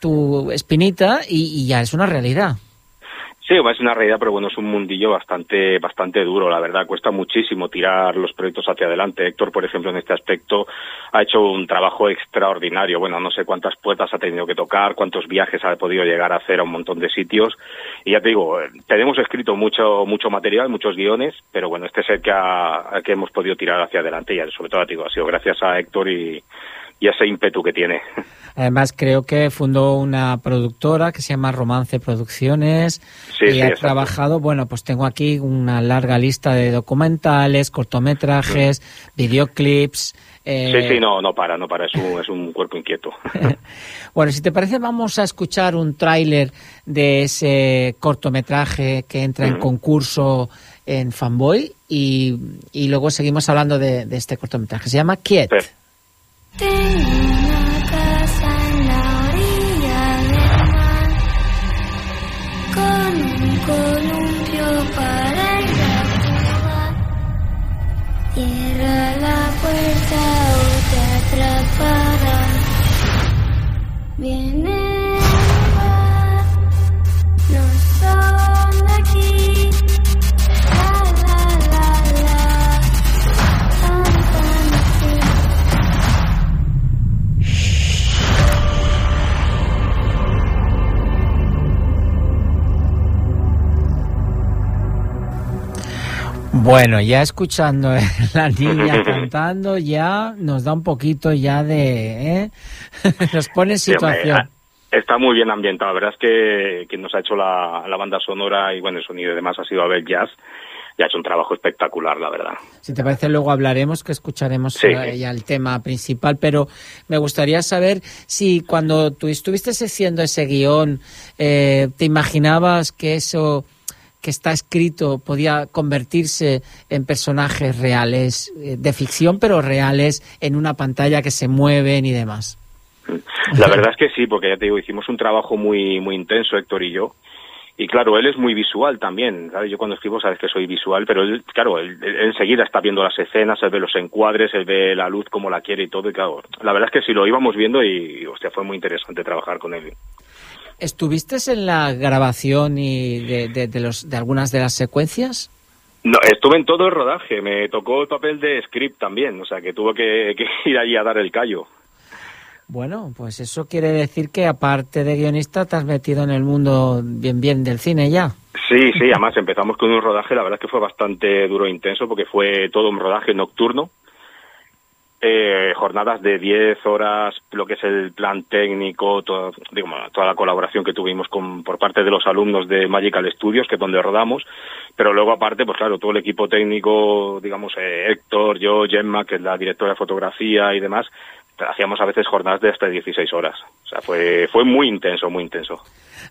F: tu espinita y, y ya es una realidad.
T: Sí, es una realidad, pero bueno, es un mundillo bastante, bastante duro, la verdad. Cuesta muchísimo tirar los proyectos hacia adelante. Héctor, por ejemplo, en este aspecto ha hecho un trabajo extraordinario. Bueno, no sé cuántas puertas ha tenido que tocar, cuántos viajes ha podido llegar a hacer a un montón de sitios. Y ya te digo, tenemos escrito mucho, mucho material, muchos guiones, pero bueno, este es el que, ha, que hemos podido tirar hacia adelante y sobre todo, te digo, ha sido gracias a Héctor y, y ese ímpetu que tiene.
F: Además, creo que fundó una productora que se llama Romance Producciones
T: Sí,
F: y
T: sí,
F: ha
T: exacto.
F: trabajado, bueno, pues tengo aquí una larga lista de documentales, cortometrajes, videoclips. eh,
T: Sí, sí, no, no para, no para, es un, es un cuerpo inquieto.
F: Bueno, si te parece, vamos a escuchar un tráiler de ese cortometraje que entra en concurso en Fanboy y, y luego seguimos hablando de, de este cortometraje. Se llama Quiet.
N: Tengo te atraparán.
F: Bueno, ya escuchando eh, la niña cantando, ya nos da un poquito ya de... ¿eh? nos pone en situación.
T: ah, Está muy bien ambientado. La verdad es que quien nos ha hecho la, la banda sonora y bueno, el sonido y demás ha sido Abel Jazz y ha hecho un trabajo espectacular, la verdad.
F: Si te parece, luego hablaremos, que escucharemos
T: Sí.
F: ya el tema principal, pero me gustaría saber si cuando tú estuviste haciendo ese guion, eh, ¿te imaginabas que eso que está escrito podía convertirse en personajes reales, eh, de ficción, pero reales, en una pantalla que se mueven y demás?
T: La verdad es que sí, porque ya te digo, hicimos un trabajo muy muy intenso, Héctor y yo. Y claro, él es muy visual también, ¿sabes? Yo cuando escribo sabes que soy visual, pero él, claro, él, enseguida está viendo las escenas, él ve los encuadres, él ve la luz como la quiere y todo, y claro, la verdad es que sí lo íbamos viendo y, hostia, fue muy interesante trabajar con él.
F: ¿Estuviste en la grabación y de, de- de los, de algunas de las secuencias?
T: No, estuve en todo el rodaje, me tocó el papel de script también, o sea que tuve que, que ir allí a dar el callo.
F: Bueno, pues eso quiere decir que aparte de guionista te has metido en el mundo bien bien del cine ya.
T: Sí, sí, además empezamos con un rodaje, la verdad es que fue bastante duro e intenso porque fue todo un rodaje nocturno. Eh, jornadas de 10 horas, lo que es el plan técnico, todo, digo, toda la colaboración que tuvimos con, por parte de los alumnos de Magical Studios, que es donde rodamos, pero luego aparte, pues claro, todo el equipo técnico, digamos, eh, Héctor, yo, Gemma, que es la directora de fotografía y demás, hacíamos a veces jornadas de hasta 16 horas. O sea, fue, fue muy intenso, muy intenso.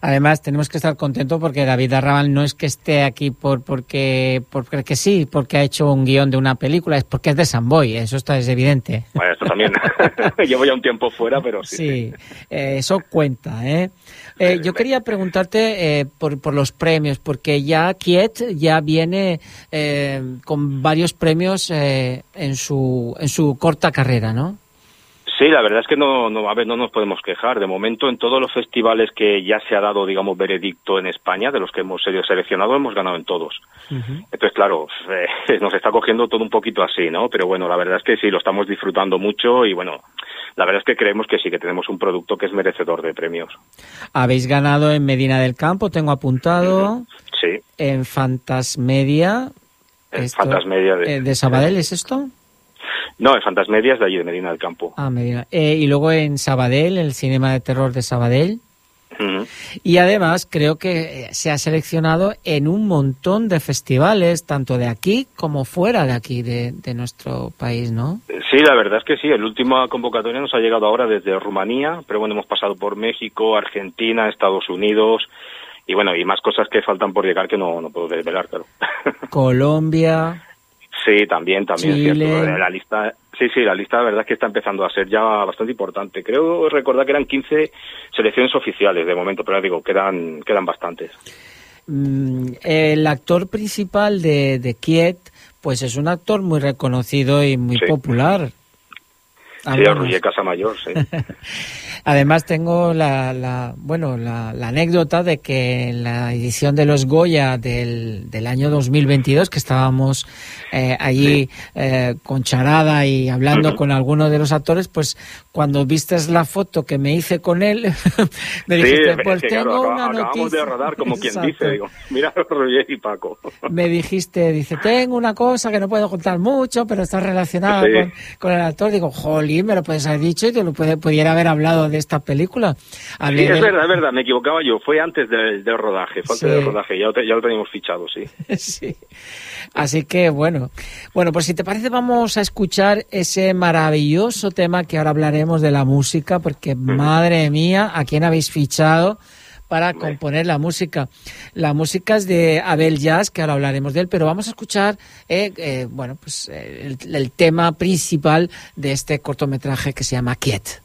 F: Además, tenemos que estar contentos porque David Arrabal no es que esté aquí por porque porque sí, porque ha hecho un guion de una película, es porque es de San Boy, eso está es evidente.
T: Bueno, esto también. Llevo ya un tiempo fuera, pero sí.
F: Sí, eh, eso cuenta, ¿eh? Eh, yo quería preguntarte eh, por, por los premios, porque ya Kiet ya viene eh, con varios premios en su en su corta carrera, ¿no?
T: Sí, la verdad es que no, no, a ver, no nos podemos quejar. De momento, en todos los festivales que ya se ha dado, digamos, veredicto en España, de los que hemos sido seleccionados, hemos ganado en todos. Entonces, claro, eh, nos está cogiendo todo un poquito así, ¿no? Pero bueno, la verdad es que sí, lo estamos disfrutando mucho y bueno, la verdad es que creemos que sí, que tenemos un producto que es merecedor de premios.
F: Habéis ganado en Medina del Campo, tengo apuntado,
T: Sí,
F: en Fantasmedia.
T: en Fantasmedia de...
F: eh, ¿De Sabadell es esto?
T: No, en Fantasmedia es de allí, de Medina del Campo.
F: Ah, Medina. Eh, y luego en Sabadell, el Cinema de Terror de Sabadell. Y además creo que eh, se ha seleccionado en un montón de festivales, tanto de aquí como fuera de aquí, de, de nuestro país, ¿no?
T: Sí, la verdad es que sí. El última convocatoria nos ha llegado ahora desde Rumanía, pero bueno, hemos pasado por México, Argentina, Estados Unidos y bueno, y más cosas que faltan por llegar que no, no puedo desvelar, claro.
F: Colombia.
T: Sí, también, también es cierto. La lista, sí, sí, la lista la verdad es que está empezando a ser ya bastante importante. Creo recordar que eran 15 selecciones oficiales de momento, pero ya digo, quedan, quedan bastantes.
F: Mm, el actor principal de, de Kiet, pues es un actor muy reconocido y muy
T: Sí.
F: popular.
T: Ruye Casamayor, sí.
F: Además tengo la, la bueno la, la anécdota de que en la edición de los Goya del, del año 2022 que estábamos eh, allí eh, con charada y hablando con algunos de los actores, pues cuando vistes la foto que me hice con él, me
T: Sí,
F: dijiste,
T: es
F: pues
T: que,
F: tengo
T: claro,
F: una
T: acabamos
F: noticia.
T: de rodar como quien dice, digo, mira y Paco.
F: Me dijiste, dice, tengo una cosa que no puedo contar mucho, pero está relacionada
T: Sí.
F: con, con el actor. Digo, jolín, aquí me lo puedes haber dicho y te lo puede, pudiera haber hablado de esta película.
T: Sí, es verdad, es verdad, me equivocaba yo. Fue antes del, del rodaje, fue antes
F: Sí.
T: del rodaje, ya ya lo teníamos fichado, sí.
F: sí. Así que bueno, bueno, pues si te parece vamos a escuchar ese maravilloso tema que ahora hablaremos de la música, porque madre mía, ¿a quién habéis fichado? Para componer la música. La música es de Abel Jazz, que ahora hablaremos de él, pero vamos a escuchar, eh, eh, bueno, pues eh, el, el tema principal de este cortometraje que se llama Quiet.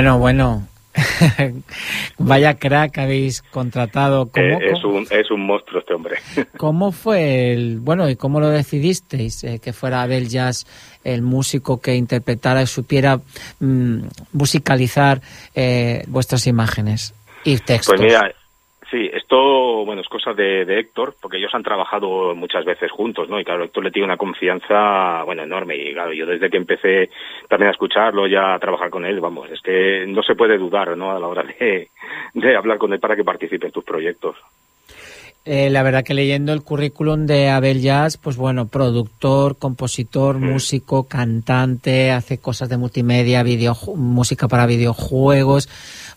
F: Bueno, bueno. Vaya crack habéis contratado. ¿Cómo,
T: Eh, es, un, es un monstruo este hombre.
F: ¿Cómo fue el, bueno, y cómo lo decidisteis eh, que fuera Abel Jazz el músico que interpretara y supiera mm, musicalizar eh, vuestras imágenes y textos?
T: Pues mira, sí, esto, bueno, es cosa de, de Héctor, porque ellos han trabajado muchas veces juntos, ¿no? Y claro, Héctor le tiene una confianza, bueno, enorme. Y claro, yo desde que empecé también a escucharlo, ya a trabajar con él, vamos, es que no se puede dudar, ¿no? A la hora de, de hablar con él para que participe en tus proyectos.
F: Eh, la verdad que leyendo el currículum de Abel Jazz, pues bueno, productor, compositor, músico, cantante, hace cosas de multimedia, video, música para videojuegos.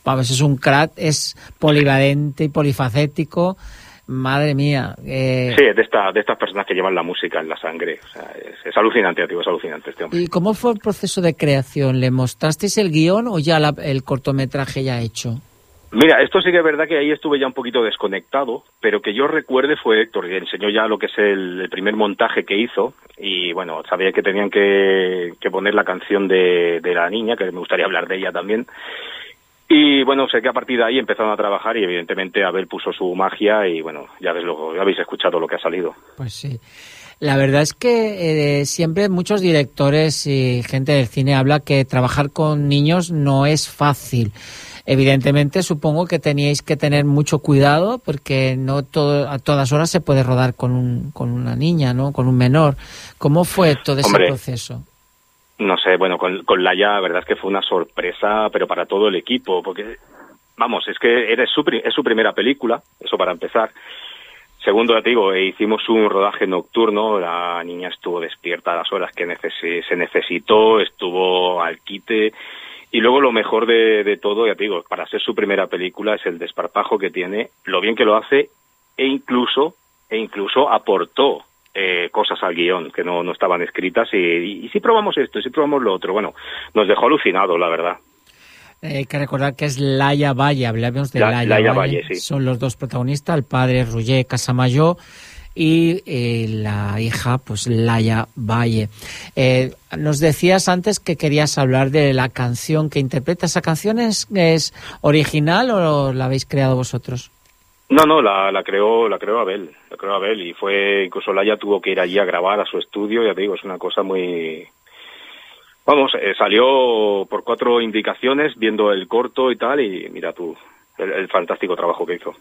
F: Vamos, es un crack, es polivalente y polifacético. Madre mía. Eh,
T: Sí, de, esta, de estas personas que llevan la música en la sangre. O sea, es, es alucinante, tío, es alucinante este hombre.
F: ¿Y cómo fue el proceso de creación? ¿Le mostrasteis el guion o ya la- el cortometraje ya hecho?
T: Mira, esto sí que es verdad que ahí estuve ya un poquito desconectado, pero que yo recuerde fue Héctor, que enseñó ya lo que es el, el primer montaje que hizo y bueno, sabía que tenían que, que poner la canción de, de la niña, que me gustaría hablar de ella también. Y bueno, sé que a partir de ahí empezaron a trabajar y evidentemente Abel puso su magia y bueno, ya ves lo, ya habéis escuchado lo que ha salido.
F: Pues sí. La verdad es que eh, siempre muchos directores y gente del cine habla que trabajar con niños no es fácil. Evidentemente, supongo que teníais que tener mucho cuidado porque no todo, a todas horas se puede rodar con, un, con una niña, ¿no? Con un menor. ¿Cómo fue todo ese
T: Hombre.
F: proceso?
T: No sé, bueno, con, con Laia, la verdad es que fue una sorpresa, pero para todo el equipo, porque, vamos, es que era su, es su primera película, eso para empezar. Segundo, te digo, eh, hicimos un rodaje nocturno, la niña estuvo despierta a las horas que se necesitó, estuvo al quite, y luego lo mejor de, de todo, ya te digo, para ser su primera película es el desparpajo que tiene, lo bien que lo hace, e incluso, e incluso aportó eh, cosas al guion que no, no estaban escritas y, y, si probamos esto, y si probamos lo otro, bueno, nos dejó alucinado, la verdad.
F: Eh, Hay que recordar que es Laia Valle, hablamos de
T: La-
F: Laia,
T: Laia
F: Valle.
T: Valle, sí.
F: Son los dos protagonistas, el padre Roger Casamayor y eh, la hija, pues Laia Valle. Eh, nos decías antes que querías hablar de la canción que interpreta. ¿Esa canción es, es original o la habéis creado vosotros?
T: No, no, la, la creó, la creó Abel, la creó Abel y fue, incluso Laia tuvo que ir allí a grabar a su estudio, ya te digo, es una cosa muy, vamos, eh, salió por cuatro indicaciones viendo el corto y tal y mira tú, el, el fantástico trabajo que hizo.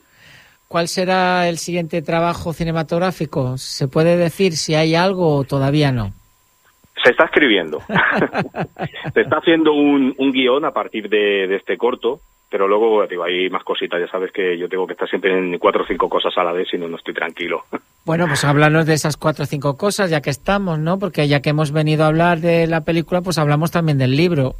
F: ¿Cuál será el siguiente trabajo cinematográfico? ¿Se puede decir si hay algo o todavía no?
T: Se está escribiendo. Se está haciendo un, un guion a partir de, de este corto Pero luego, digo, hay más cositas, ya sabes que yo tengo que estar siempre en cuatro o cinco cosas a la vez, si no, no estoy tranquilo.
F: Bueno, pues háblanos de esas cuatro o cinco cosas, ya que estamos, ¿no? Porque ya que hemos venido a hablar de la película, pues hablamos también del libro.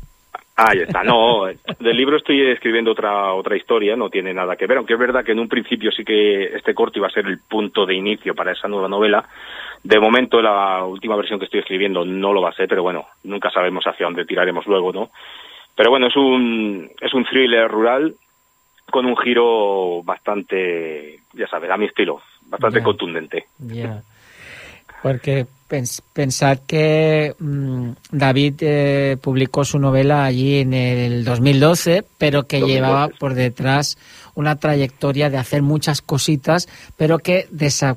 T: Ahí está, no, del libro estoy escribiendo otra otra historia, no tiene nada que ver, aunque es verdad que en un principio sí que este corto iba a ser el punto de inicio para esa nueva novela. De momento la última versión que estoy escribiendo no lo va a ser, pero bueno, nunca sabemos hacia dónde tiraremos luego, ¿no? Pero bueno, es un es un thriller rural con un giro bastante, ya sabes, a mi estilo, bastante contundente.
F: Porque pens- pensad que mm, David eh, publicó su novela allí en el 2012, pero que
T: 2012,
F: llevaba por detrás una trayectoria de hacer muchas cositas, pero que desa-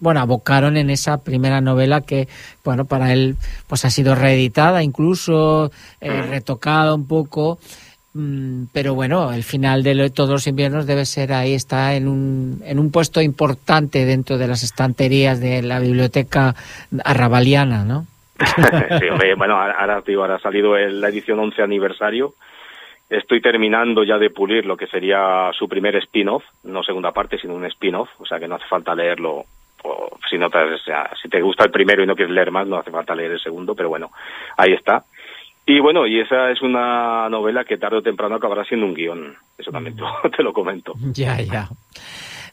F: bueno, abocaron en esa primera novela que, bueno, para él pues ha sido reeditada incluso, eh, retocada un poco. Mm, Pero bueno, el final de todos los inviernos debe ser ahí, está en un, en un puesto importante dentro de las estanterías de la biblioteca arrabaliana, ¿no?
T: sí, bueno, ahora, digo, ahora ha salido la edición 11 aniversario. Estoy terminando ya de pulir lo que sería su primer spin-off, no segunda parte, sino un spin-off, o sea que no hace falta leerlo. Si, no te, si te gusta el primero y no quieres leer más, no hace falta leer el segundo, pero bueno, ahí está. Y bueno, y esa es una novela que tarde o temprano acabará siendo un guion, eso también te- lo comento.
F: Ya, ya.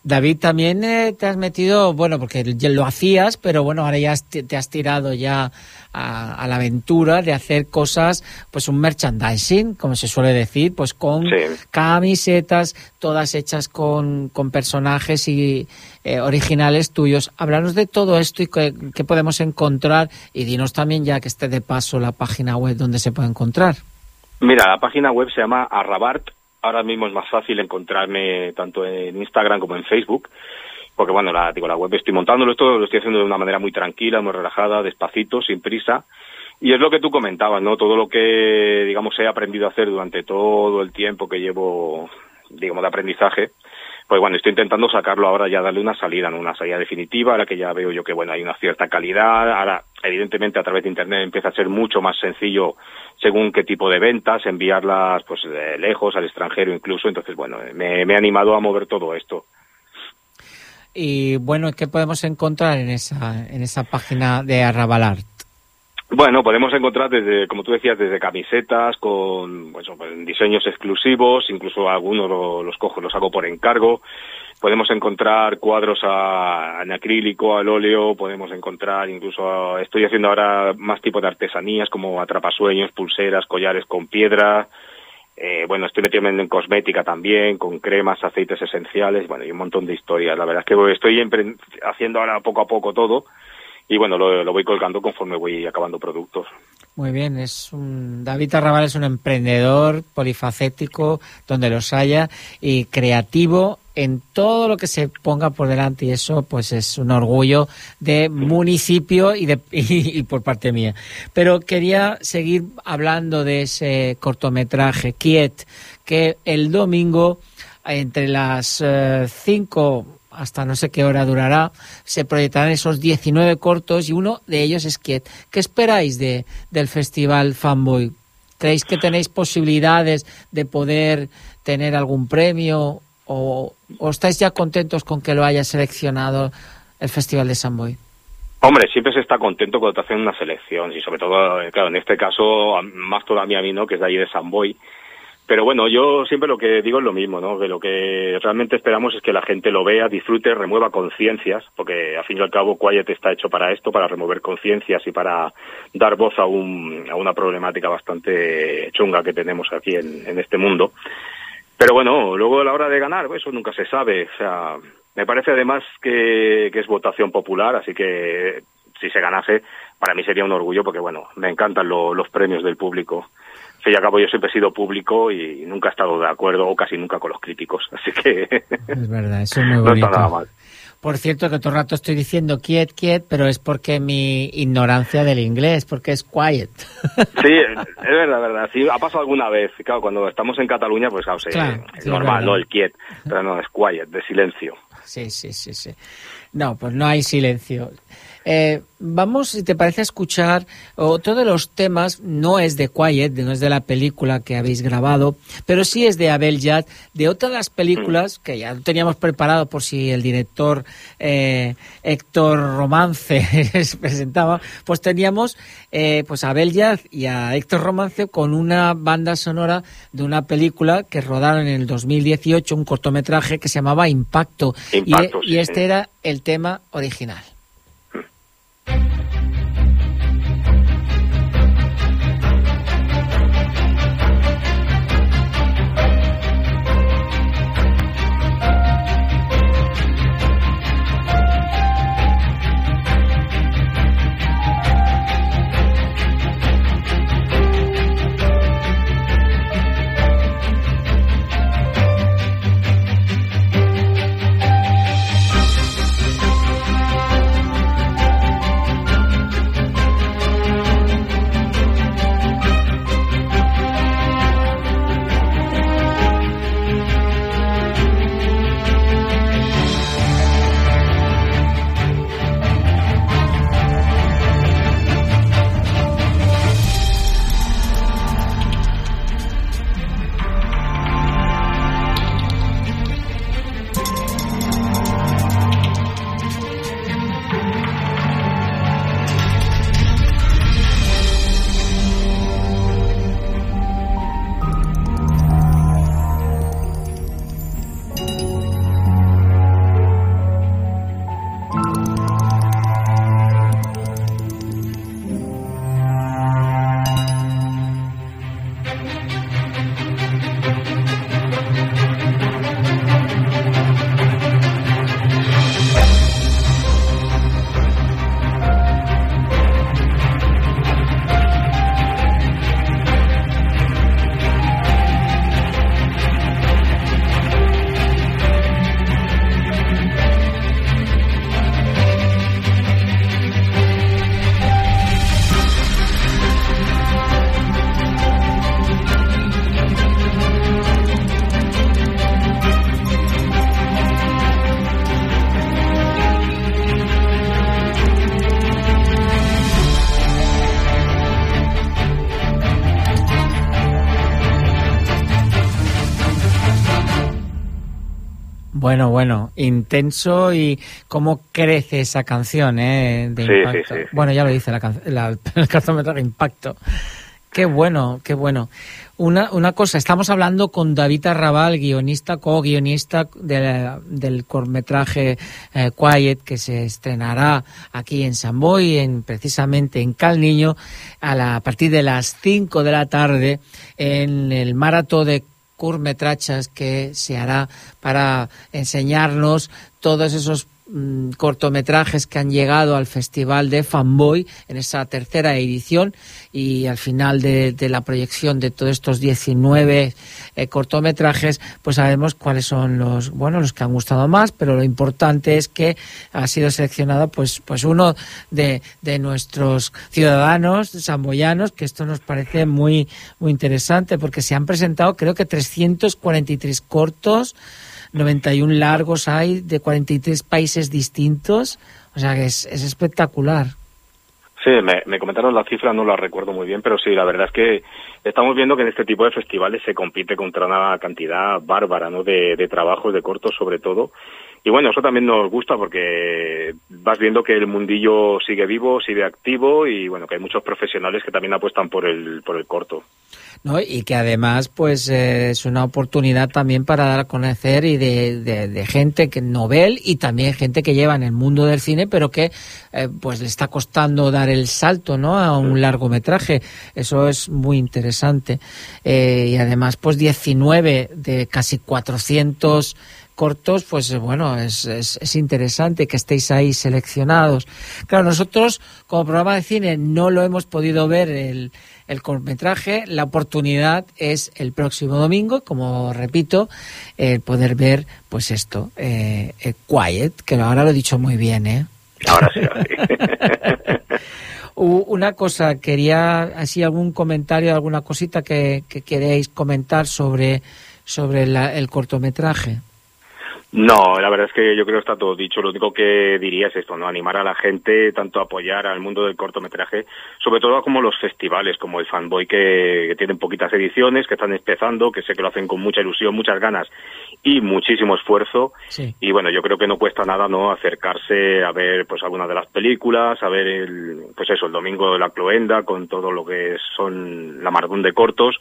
F: David, también eh, te has metido, bueno, porque lo hacías, pero bueno, ahora ya te has tirado ya a, a la aventura de hacer cosas, pues un merchandising, como se suele decir, pues con camisetas, todas hechas con, con personajes y eh, originales tuyos. Háblanos de todo esto y qué, qué podemos encontrar y dinos también ya que esté de paso la página web donde se puede encontrar.
T: Mira, la página web se llama Arrabart. Ahora mismo es más fácil encontrarme tanto en Instagram como en Facebook. Porque bueno, la, digo, la web estoy montándolo, esto lo estoy haciendo de una manera muy tranquila, muy relajada, despacito, sin prisa. Y es lo que tú comentabas, ¿no? Todo lo que, digamos, he aprendido a hacer durante todo el tiempo que llevo, digamos, de aprendizaje, pues bueno, estoy intentando sacarlo ahora ya, darle una salida, ¿no? Una salida definitiva, ahora que ya veo yo que, bueno, hay una cierta calidad, ahora, evidentemente, a través de Internet empieza a ser mucho más sencillo según qué tipo de ventas, enviarlas, pues, lejos, al extranjero incluso, entonces, bueno, me, me he animado a mover todo esto.
F: Y bueno, ¿qué podemos encontrar en esa, en esa página de Arrabalart?
T: Bueno, podemos encontrar desde, como tú decías, desde camisetas con pues, pues, diseños exclusivos, incluso algunos lo- los cojo, los hago por encargo. Podemos encontrar cuadros a- en acrílico, al óleo, podemos encontrar incluso, estoy haciendo ahora más tipo de artesanías como atrapasueños, pulseras, collares con piedra. Eh, bueno, estoy metiéndome en cosmética también, con cremas, aceites esenciales, bueno, y un montón de historias. La verdad es que estoy haciendo ahora poco a poco todo y bueno, lo, lo voy colgando conforme voy acabando productos.
F: Muy bien, es un David Arrabal es un emprendedor polifacético donde los haya y creativo en todo lo que se ponga por delante y eso pues es un orgullo de municipio y de y, por parte mía. Pero quería seguir hablando de ese cortometraje Kiet que el domingo entre las 5 hasta no sé qué hora durará, se proyectarán esos 19 cortos y uno de ellos es Kiet. ¿Qué esperáis de, del Festival Fanboy? ¿Creéis que tenéis posibilidades de poder tener algún premio o, estáis ya contentos con que lo haya seleccionado el Festival de Samboy?
T: Hombre, siempre se está contento cuando te hacen una selección y sobre todo, claro, en este caso, más todavía a mí, ¿no? Que es de ahí de San Boy. Pero bueno, yo siempre lo que digo es lo mismo, ¿no? Que lo que realmente esperamos es que la gente lo vea, disfrute, remueva conciencias, porque al fin y al cabo Quiet está hecho para esto, para remover conciencias y para dar voz a, un, a una problemática bastante chunga que tenemos aquí en, en este mundo. Pero bueno, luego a la hora de ganar, pues, eso nunca se sabe. O sea, me parece además que, es votación popular, así que si se ganase, para mí sería un orgullo porque, bueno, me encantan lo- los premios del público. Fin y al cabo, yo siempre he sido público y nunca he estado de acuerdo, o casi nunca, con los críticos. Así que
F: Es verdad, eso es muy
T: no
F: bonito.
T: está nada mal.
F: Por cierto, que todo el rato estoy diciendo quiet, quiet, pero es porque mi ignorancia del inglés, porque es quiet.
T: Sí, es verdad, es verdad. Sí, ha pasado alguna vez. Claro, cuando estamos en Cataluña, pues claro,
F: Claro,
T: es
F: sí,
T: normal. ¿no? El quiet. Pero no, es quiet, de silencio.
F: Sí, sí, sí, sí. No, pues no hay silencio. Eh, vamos, si te parece, a escuchar otro de los temas, no es de Quiet, no es de la película que habéis grabado, pero sí es de Abel Yad, de otra de las películas que ya teníamos preparado por si el director eh, Héctor Romance se presentaba, pues teníamos eh, pues a Abel Yad y a Héctor Romance con una banda sonora de una película que rodaron en el 2018, un cortometraje que se llamaba Impacto, y-
T: Impacto,
F: y,
T: sí,
F: este
T: sí.
F: era el tema original. Thank you. Bueno, bueno, intenso y cómo crece esa canción, ¿eh? De
T: Sí,
F: impacto.
T: sí, sí.
F: Bueno, ya lo dice la, can- la- el cortometraje Impacto. Qué bueno, qué bueno. Una, una cosa, estamos hablando con David Arrabal, guionista, co-guionista de del cortometraje eh, Quiet, que se estrenará aquí en San Boi, en, precisamente en Cal Niño, a, la, a partir de las 5 de la tarde, en el maratón de curmetrachas que se hará para enseñarnos todos esos mm, cortometrajes que han llegado al Festival de Fanboy en esa tercera edición y al final de, de la proyección de todos estos 19 eh, cortometrajes pues sabemos cuáles son los bueno los que han gustado más pero lo importante es que ha sido seleccionado pues pues uno de, de nuestros ciudadanos samboyanos que esto nos parece muy muy interesante porque se han presentado creo que 343 cortos 91 largos hay de 43 países distintos o sea que es, es espectacular
T: Sí, me, me comentaron la cifra, no la recuerdo muy bien, pero sí, la verdad es que estamos viendo que en este tipo de festivales se compite contra una cantidad bárbara, ¿no? De trabajos, de cortos sobre todo. Y bueno, eso también nos gusta porque vas viendo que el mundillo sigue vivo, sigue activo y bueno, que hay muchos profesionales que también apuestan por el, por el corto.
F: ¿no? y que además pues eh, es una oportunidad también para dar a conocer y de, de- de gente que novel y también gente que lleva en el mundo del cine pero que eh, pues le está costando dar el salto ¿no? a un largometraje eso es muy interesante Eh, y además pues 19 de casi 400 cortos, pues eh, bueno, es, es, es interesante que estéis ahí seleccionados. Claro, nosotros como programa de cine no lo hemos podido ver el, el cortometraje, la oportunidad es el próximo domingo, como repito, el poder ver pues esto, eh, eh, Quiet, que ahora lo he dicho muy bien, ¿eh?
T: Ahora sí,
F: Una cosa, quería así algún comentario, alguna cosita que, que queréis comentar sobre, sobre la- el cortometraje.
T: No, la verdad es que yo creo que está todo dicho. Lo único que diría es esto, ¿no? Animar a la gente, tanto a apoyar al mundo del cortometraje, sobre todo como los festivales, como el Fanboy, que, que tienen poquitas ediciones, que están empezando, que sé que lo hacen con mucha ilusión, muchas ganas y muchísimo esfuerzo.
F: Sí.
T: Y bueno, yo creo que no cuesta nada, ¿no? Acercarse a ver, pues, alguna de las películas, a ver el, pues eso, el domingo de la Cloenda, con todo lo que son la maratón de cortos.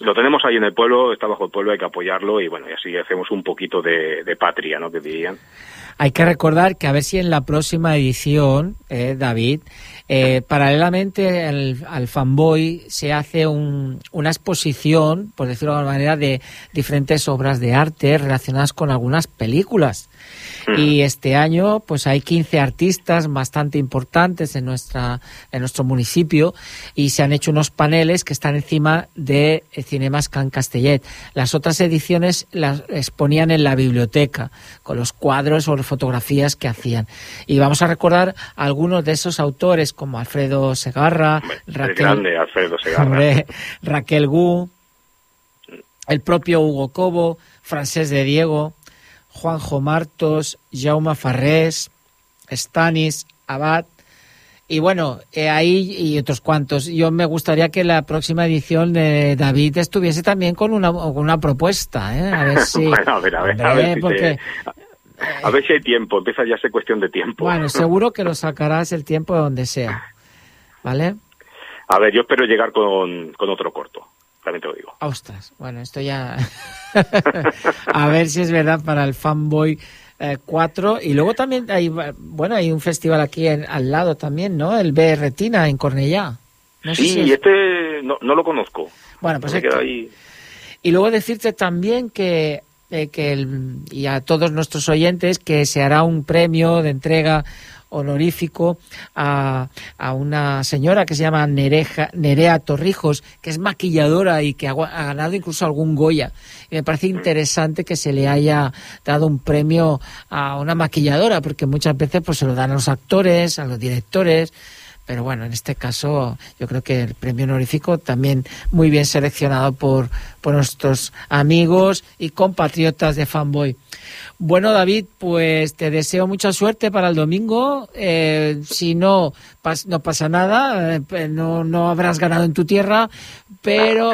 T: Lo tenemos ahí en el pueblo, está bajo el pueblo, hay que apoyarlo y bueno, y así hacemos un poquito de, patria, ¿no? Que dirían.
F: Hay que recordar que a ver si en la próxima edición, eh, David, eh, paralelamente al, al fanboy se hace un- una exposición, por decirlo de alguna manera, de diferentes obras de arte relacionadas con algunas películas. Y este año, pues hay 15 artistas bastante importantes en nuestra en nuestro municipio y se han hecho unos paneles que están encima de Cinemas Can Castellet. Las otras ediciones las exponían en la biblioteca con los cuadros o las fotografías que hacían. Y vamos a recordar a algunos de esos autores como Alfredo Segarra,
T: El
F: Raquel,
T: grande Alfredo Segarra.
F: Raquel Gu, el propio Hugo Cobo, Francés de Diego, Juanjo Martos, Jaume Farrés, Stanis, Abad. Y bueno, eh, ahí y otros cuantos. Yo me gustaría que la próxima edición de David estuviese también con una, con una propuesta, ¿eh? A ver si...
T: bueno, a ver, a ver, a
F: Hombre,
T: ver si
F: porque-
T: se- a ver si hay tiempo, empieza ya a ser cuestión de tiempo.
F: Bueno, seguro que lo sacarás el tiempo de donde sea. ¿Vale?
T: A ver, yo espero llegar con, con otro corto, también te lo digo.
F: Ostras, bueno, esto ya... a ver si es verdad para el Fanboy eh, 4. Y luego también hay, bueno, hay un festival aquí en- al lado también, ¿no? El B Retina en Cornellá. No sé
T: sí,
F: si es-
T: este no, no lo conozco.
F: Bueno, pues
T: Me
F: es
T: quedo
F: que-
T: ahí.
F: Y luego decirte también que, eh, que el- y a todos nuestros oyentes que se hará un premio de entrega honorífico a, a una señora que se llama Nerea Torrijos, que es maquilladora y que ha, ha ganado incluso algún Goya. Y me parece interesante que se le haya dado un premio a una maquilladora, porque muchas veces pues se lo dan a los actores, a los directores, pero bueno, en este caso yo creo que el premio honorífico también muy bien seleccionado por, por nuestros amigos y compatriotas de Fanboy. Bueno, David, pues te deseo mucha suerte para el domingo. Eh, si no, no pasa nada, eh, no, no habrás ganado en tu tierra, pero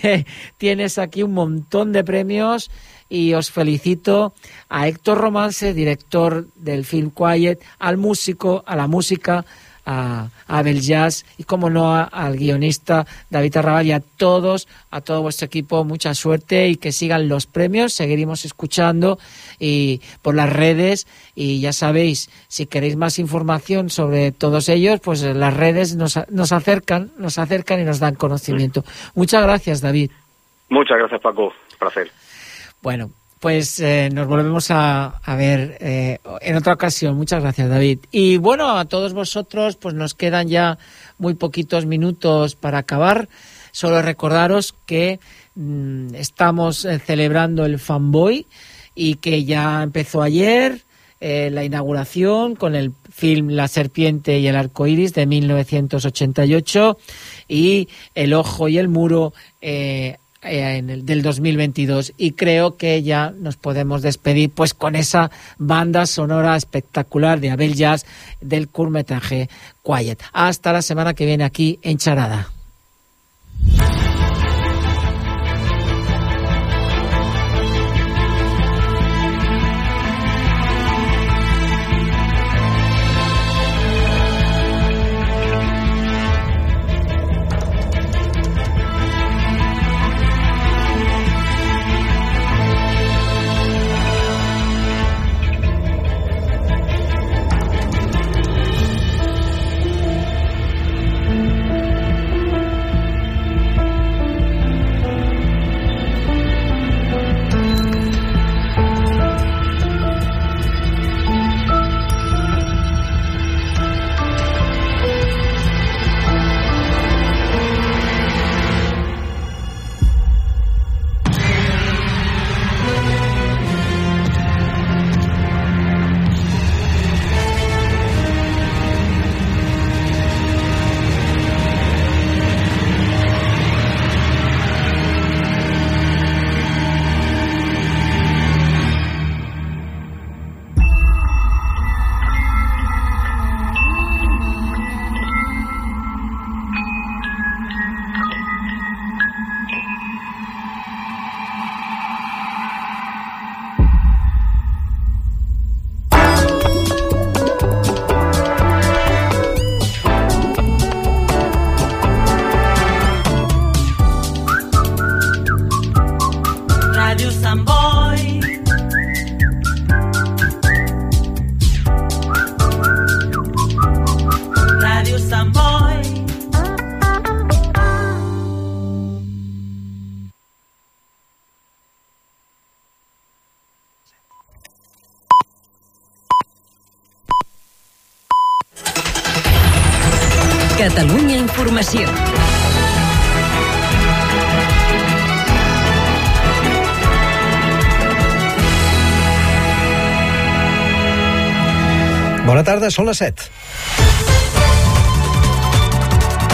F: tienes aquí un montón de premios y os felicito a Héctor Romance, director del film Quiet, al músico, a la música, a, a Abel Jazz y, como no, a- al guionista David Arrabal y a todos, a todo vuestro equipo, mucha suerte y que sigan los premios. Seguiremos escuchando y por las redes y ya sabéis, si queréis más información sobre todos ellos, pues las redes nos, nos acercan, nos acercan y nos dan conocimiento. Muchas gracias, David.
T: Muchas gracias, Paco. Placer.
F: Bueno, pues eh, nos volvemos a, ver eh, en otra ocasión. Muchas gracias, David. Y bueno, a todos vosotros, pues nos quedan ya muy poquitos minutos para acabar. Solo recordaros que mm, estamos eh, celebrando el Fanboy y que ya empezó ayer la inauguración con el film La serpiente y el arco iris de 1988 y El ojo y el muro eh, en el, del 2022 y creo que ya nos podemos despedir pues con esa banda sonora espectacular de Abel Jazz del curtmetraje Quiet. Hasta la semana que viene aquí en Charada.
U: Informació.
B: Bona tarda, són les 7.